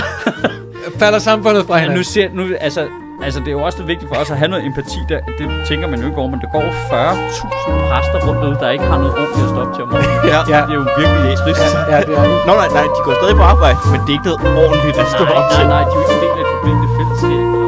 (laughs) Falder samfundet fra Ja, hinanden. nu ser, nu, altså, altså, det er jo også vigtigt for os at have noget empati. Der, det tænker man jo ikke over, men der går 40.000 præster rundt derude, der ikke har noget ordentligt at stå op til om morgenen. Ja. Ja. Det er jo virkelig trist. Ja, det er det. Nå nej, nej, de går stadig på arbejde, men det er ikke noget ordentligt at stå Nej, op nej, til. nej, de er jo ikke en del af et forpligtet fællesskab.